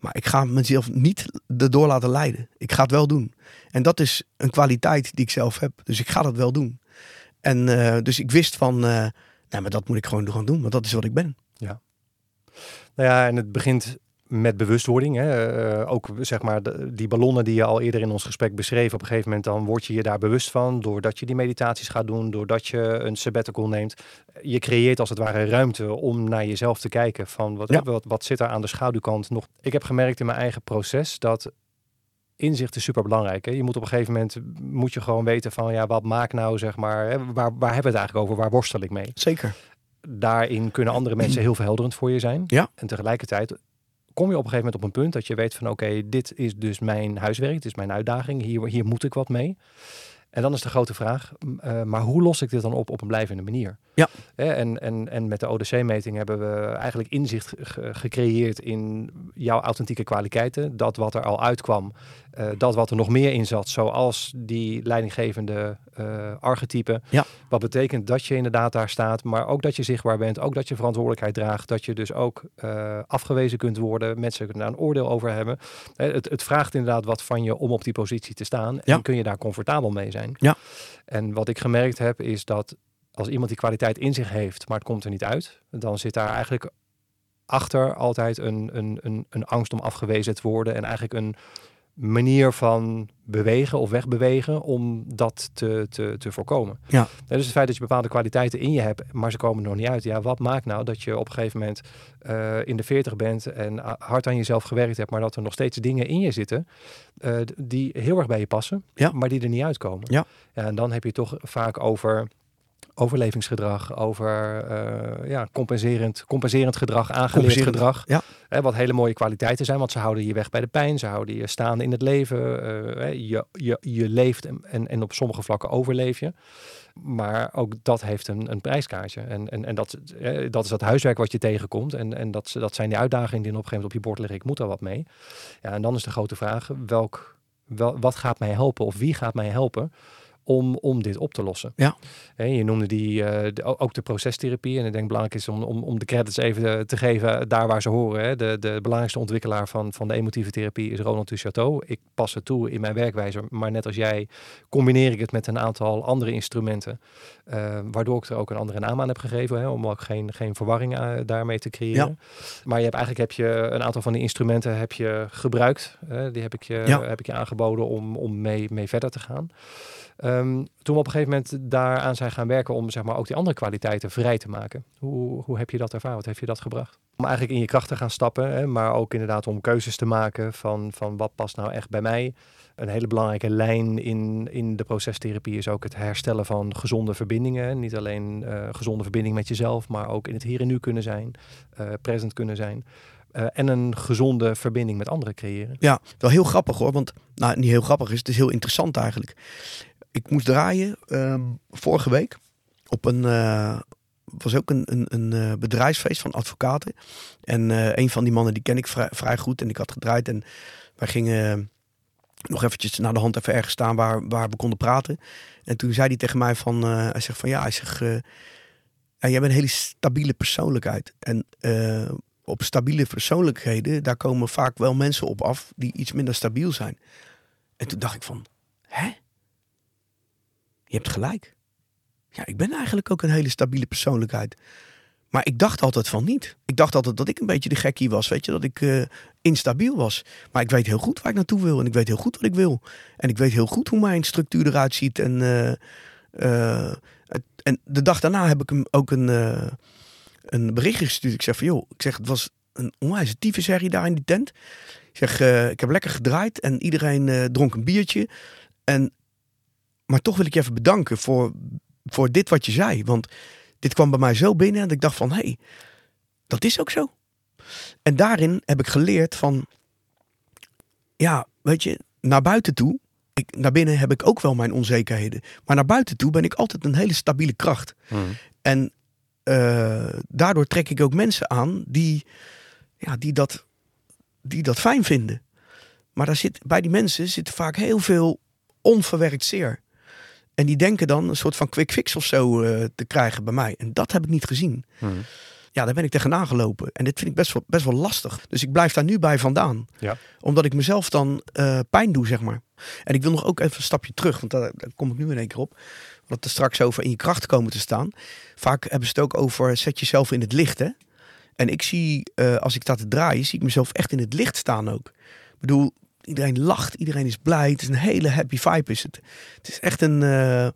Maar ik ga mezelf niet erdoor laten leiden. Ik ga het wel doen. En dat is een kwaliteit die ik zelf heb. Dus ik ga dat wel doen. En uh, dus ik wist van, uh, nou, maar dat moet ik gewoon gaan doen. Want dat is wat ik ben. Ja. Nou ja, en het begint met bewustwording. Hè. Eh, ook zeg maar de- die ballonnen die je al eerder in ons gesprek beschreef. Op een gegeven moment dan word je je daar bewust van. Doordat je die meditaties gaat doen. Doordat je een sabbatical neemt. Je creëert als het ware ruimte om naar jezelf te kijken. Van wat, Ja. wat, wat zit er aan de schaduwkant nog. Ik heb gemerkt in mijn eigen proces dat inzicht is super belangrijk. Hè? Je moet op een gegeven moment moet je gewoon weten van ja, wat maakt nou zeg maar. Hè, waar, waar hebben we het eigenlijk over? Waar worstel ik mee? Zeker. daarin kunnen andere mensen heel verhelderend voor je zijn. Ja. En tegelijkertijd kom je op een gegeven moment op een punt dat je weet van oké, dit is dus mijn huiswerk, dit is mijn uitdaging, hier, hier moet ik wat mee. En dan is de grote vraag, eh, maar hoe los ik dit dan op op een blijvende manier? Ja. Hè, en, en, en met de ODC-meting hebben we eigenlijk inzicht ge- gecreëerd in jouw authentieke kwaliteiten. Dat wat er al uitkwam, eh, dat wat er nog meer in zat, zoals die leidinggevende eh archetypen. Ja. Wat betekent dat je inderdaad daar staat, maar ook dat je zichtbaar bent, ook dat je verantwoordelijkheid draagt, dat je dus ook eh, afgewezen kunt worden, mensen kunnen daar een oordeel over hebben. Het, het vraagt inderdaad wat van je om op die positie te staan Ja. en kun je daar comfortabel mee zijn. Ja. En wat ik gemerkt heb is dat als iemand die kwaliteit in zich heeft, maar het komt er niet uit, dan zit daar eigenlijk achter altijd een, een, een, een angst om afgewezen te worden en eigenlijk een manier van bewegen of wegbewegen om dat te, te, te voorkomen. Ja. En dus het feit dat je bepaalde kwaliteiten in je hebt, maar ze komen er nog niet uit. Ja, wat maakt nou dat je op een gegeven moment eh, in de 40 bent en hard aan jezelf gewerkt hebt, maar dat er nog steeds dingen in je zitten eh, die heel erg bij je passen, Ja. maar die er niet uitkomen. Ja. en dan heb je toch vaak over overlevingsgedrag, over eh, ja, compenserend, compenserend gedrag, aangeleerd gedrag. ja. Hè, wat hele mooie kwaliteiten zijn, want ze houden je weg bij de pijn, ze houden je staande in het leven. eh, hè, je, je, je leeft en, en, en op sommige vlakken overleef je. Maar ook dat heeft een, een prijskaartje. En, en, en dat, eh, dat is dat huiswerk wat je tegenkomt. En, en dat, dat zijn die uitdagingen die op een gegeven moment op je bord liggen. Ik moet daar wat mee. Ja, en dan is de grote vraag, welk, wel, wat gaat mij helpen of wie gaat mij helpen om, om dit op te lossen? Ja. Hè, je noemde die, eh, de- ook de procestherapie. En ik denk belangrijk is om, om, om de credits even eh, te geven daar waar ze horen. Hè. De, de belangrijkste ontwikkelaar van, van de emotieve therapie is Ronald Duchateau. Ik pas het toe in mijn werkwijze. Maar net als jij combineer ik het met een aantal andere instrumenten. eh, waardoor ik er ook een andere naam aan heb gegeven. Hè, om ook geen, geen verwarring daarmee te creëren. Maar je hebt, eigenlijk heb je een aantal van die instrumenten heb je gebruikt. die heb ik je, Ja. heb ik je aangeboden om, om mee, mee verder te gaan. Ehm, toen we op een gegeven moment daaraan zijn gaan werken om zeg maar, ook die andere kwaliteiten vrij te maken. Hoe, hoe heb je dat ervaren? Wat heeft je dat gebracht? Om eigenlijk in je kracht te gaan stappen, hè, maar ook inderdaad om keuzes te maken van, van wat past nou echt bij mij. Een hele belangrijke lijn in, in de procestherapie is ook het herstellen van gezonde verbindingen. Niet alleen eh, gezonde verbinding met jezelf, maar ook in het hier en nu kunnen zijn, eh, present kunnen zijn. eh, en een gezonde verbinding met anderen creëren. Ja, wel heel grappig hoor. Want, nou, niet heel grappig is, het is heel interessant eigenlijk. Ik moest draaien ehm, vorige week op een, eh, was ook een, een, een eh, bedrijfsfeest van advocaten. En eh, een van die mannen die ken ik vrij, goed en ik had gedraaid. En wij gingen nog eventjes naar de hand even ergens staan waar, waar we konden praten. En toen zei hij tegen mij van, hij zegt van ja, hij zegt, ja, jij bent een hele stabiele persoonlijkheid. En op stabiele persoonlijkheden, daar komen vaak wel mensen op af die iets minder stabiel zijn. En toen dacht ik van, hè? Je hebt gelijk. Ja, ik ben eigenlijk ook een hele stabiele persoonlijkheid. Maar ik dacht altijd van niet. Ik dacht altijd dat ik een beetje de gekkie was, weet je, dat ik eh, instabiel was. Maar ik weet heel goed waar ik naartoe wil en ik weet heel goed wat ik wil. En ik weet heel goed hoe mijn structuur eruit ziet. En, eh, eh, en de dag daarna heb ik hem ook een, een berichtje gestuurd. Ik zeg van, joh, ik zeg, het was een onwijze tyfusherrie daar in die tent. Ik zeg, ik heb lekker gedraaid en iedereen dronk een biertje. En, maar toch wil ik je even bedanken voor, voor dit wat je zei. Want dit kwam bij mij zo binnen dat ik dacht van, hé, hey, dat is ook zo. En daarin heb ik geleerd van, ja, weet je, naar buiten toe. Ik, naar binnen heb ik ook wel mijn onzekerheden. Maar naar buiten toe ben ik altijd een hele stabiele kracht. En eh, daardoor trek ik ook mensen aan die, ja, die, dat, die dat fijn vinden. Maar daar zit, bij die mensen zit vaak heel veel onverwerkt zeer. En die denken dan een soort van quick fix of zo eh, te krijgen bij mij. En dat heb ik niet gezien. Ja, daar ben ik tegenaan gelopen. En dit vind ik best wel, best wel lastig. Dus ik blijf daar nu bij vandaan. Ja. Omdat ik mezelf dan eh, pijn doe, zeg maar. En ik wil nog ook even een stapje terug. Want daar, daar kom ik nu in één keer op. Het er straks over in je kracht komen te staan. Vaak hebben ze het ook over zet jezelf in het licht, hè. En ik zie, eh, als ik sta te draaien, zie ik mezelf echt in het licht staan ook. Ik bedoel, iedereen lacht, iedereen is blij. Het is een hele happy vibe is het. Het is echt een, eh,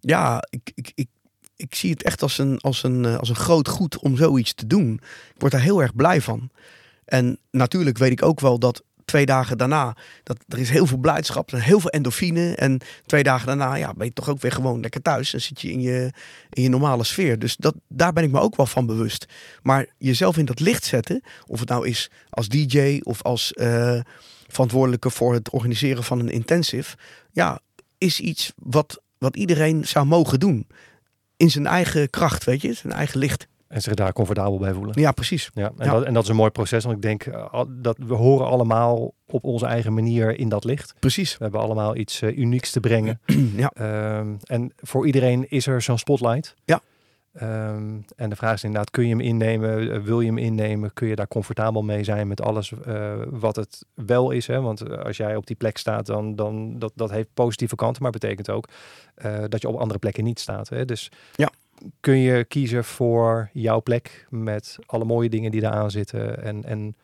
ja, ik, ik, ik, ik zie het echt als een, als, een, eh, als een groot goed om zoiets te doen. Ik word daar heel erg blij van. En natuurlijk weet ik ook wel dat twee dagen daarna, dat er is heel veel blijdschap en heel veel endorfine. En twee dagen daarna, ja, ben je toch ook weer gewoon lekker thuis. En zit je in je, in je normale sfeer. Dus dat, daar ben ik me ook wel van bewust. Maar jezelf in dat licht zetten, of het nou is als DJ of als eh, verantwoordelijke voor het organiseren van een intensive, ja, is iets wat, wat iedereen zou mogen doen. In zijn eigen kracht, weet je, zijn eigen licht. En zich daar comfortabel bij voelen. Ja, precies. Ja, en, Ja. Dat, en dat is een mooi proces, want ik denk eh, dat we horen allemaal op onze eigen manier in dat licht. Precies. We hebben allemaal iets eh, unieks te brengen. Ja. Ehm, en voor iedereen is er zo'n spotlight. Ja. Ehm, en de vraag is inderdaad, kun je hem innemen? Eh, Wil je hem innemen? Kun je daar comfortabel mee zijn met alles eh, wat het wel is? Hè? Want eh, als jij op die plek staat, dan, dan dat, dat heeft positieve kanten, maar betekent ook dat je op andere plekken niet staat. Hè? Dus Ja. kun je kiezen voor jouw plek met alle mooie dingen die daar aan zitten en, en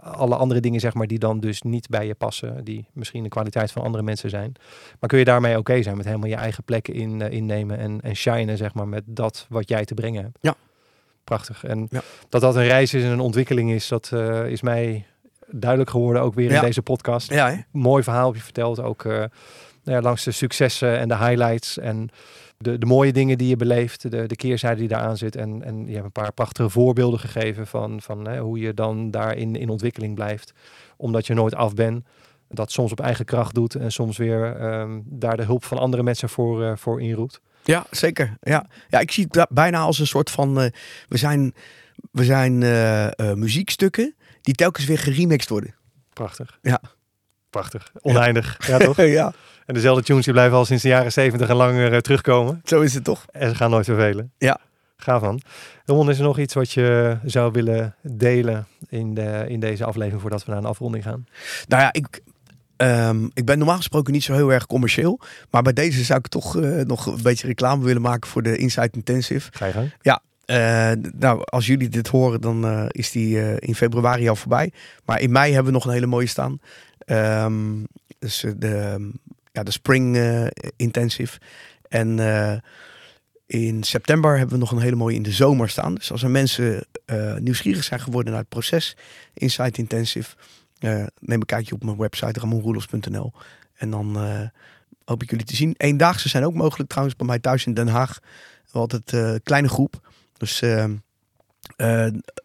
alle andere dingen zeg maar die dan dus niet bij je passen, die misschien de kwaliteit van andere mensen zijn. Maar kun je daarmee oké zijn met helemaal je eigen plekken in, eh, innemen en, en shinen zeg maar met dat wat jij te brengen hebt. Ja. Prachtig. En Ja. dat dat een reis is en een ontwikkeling is, dat eh, is mij duidelijk geworden ook weer Ja. in deze podcast. Ja? Mooi verhaal heb je verteld, ook eh, nou ja, langs de successen en de highlights en de, de mooie dingen die je beleeft, de, de keerzijde die daaraan zit. En, en je hebt een paar prachtige voorbeelden gegeven van, van hè, hoe je dan daarin in ontwikkeling blijft. Omdat je nooit af bent. Dat soms op eigen kracht doet en soms weer ehm, daar de hulp van andere mensen voor, eh, voor inroept. Ja, zeker. Ja, ja ik zie het bijna als een soort van. eh, we zijn, we zijn eh, muziekstukken die telkens weer geremixed worden. Prachtig. Ja. Prachtig. Oneindig. Ja, toch? ja, En dezelfde tunes die blijven al sinds de jaren zeventig en langer eh, terugkomen. zo is het toch? En ze gaan nooit vervelen. Ja. Ga van. Ramon, is er nog iets wat je zou willen delen in, de, in deze aflevering voordat we naar een afronding gaan? Nou ja, ik, ehm, ik ben normaal gesproken niet zo heel erg commercieel. Maar bij deze zou ik toch eh, nog een beetje reclame willen maken voor de Insight Intensive. Ga je gang. Eh, nou, als jullie dit horen, dan is die in februari al voorbij. Maar in mei hebben we nog een hele mooie staan. Ehm, dus de, ja, de Spring eh, Intensive. En eh, in september hebben we nog een hele mooie in de zomer staan. Dus als er mensen eh, nieuwsgierig zijn geworden naar het proces Insight Intensive, neem een kijkje op mijn website ramonroelos.nl. En dan hoop ik jullie te zien. Eendaagse zijn ook mogelijk trouwens bij mij thuis in Den Haag. We het eh, kleine groep. Dus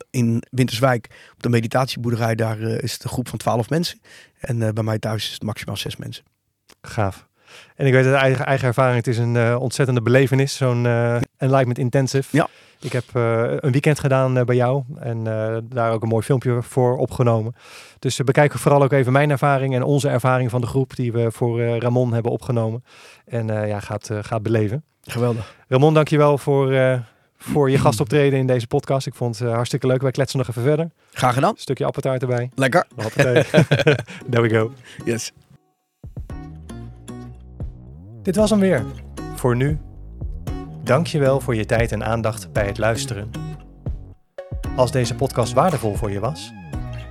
in Winterswijk, op de meditatieboerderij, daar is het een groep van 12 mensen. En bij mij thuis is het maximaal 6 mensen. Gaaf. En ik weet uit eigen, eigen ervaring, het is een eh, ontzettende belevenis, zo'n eh Enlightenment Intensive. Ja. Ik heb eh, een weekend gedaan bij jou en daar ook een mooi filmpje voor opgenomen. Dus uh, bekijk vooral ook even mijn ervaring en onze ervaring van de groep die we voor Ramon hebben opgenomen. En ja, gaat, gaat beleven. Geweldig. Ramon, dankjewel voor, voor je gastoptreden in deze podcast. Ik vond het hartstikke leuk. Wij kletsen nog even verder. Graag gedaan. stukje appeltaart erbij. Lekker. There we go. Yes. Dit was hem weer. Voor nu. Dankjewel voor je tijd en aandacht bij het luisteren. Als deze podcast waardevol voor je was,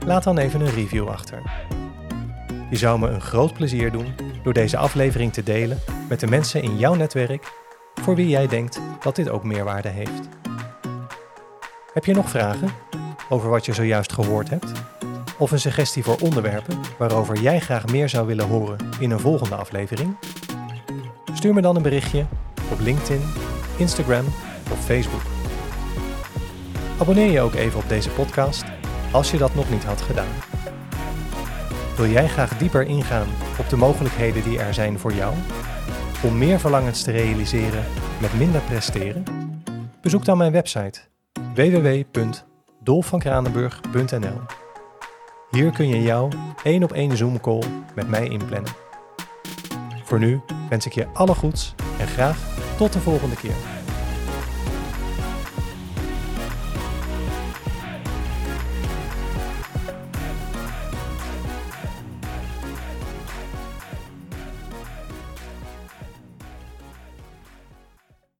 laat dan even een review achter. Je zou me een groot plezier doen door deze aflevering te delen met de mensen in jouw netwerk voor wie jij denkt dat dit ook meerwaarde heeft. Heb je nog vragen over wat je zojuist gehoord hebt? Of een suggestie voor onderwerpen waarover jij graag meer zou willen horen in een volgende aflevering? Stuur me dan een berichtje op LinkedIn, Instagram of Facebook. Abonneer je ook even op deze podcast als je dat nog niet had gedaan. Wil jij graag dieper ingaan op de mogelijkheden die er zijn voor jou? Om meer verlangens te realiseren met minder presteren? Bezoek dan mijn website www.dolfvankranenburg.nl Hier kun je jouw één op één Zoom call met mij inplannen. Voor nu wens ik je alle goeds en graag tot de volgende keer.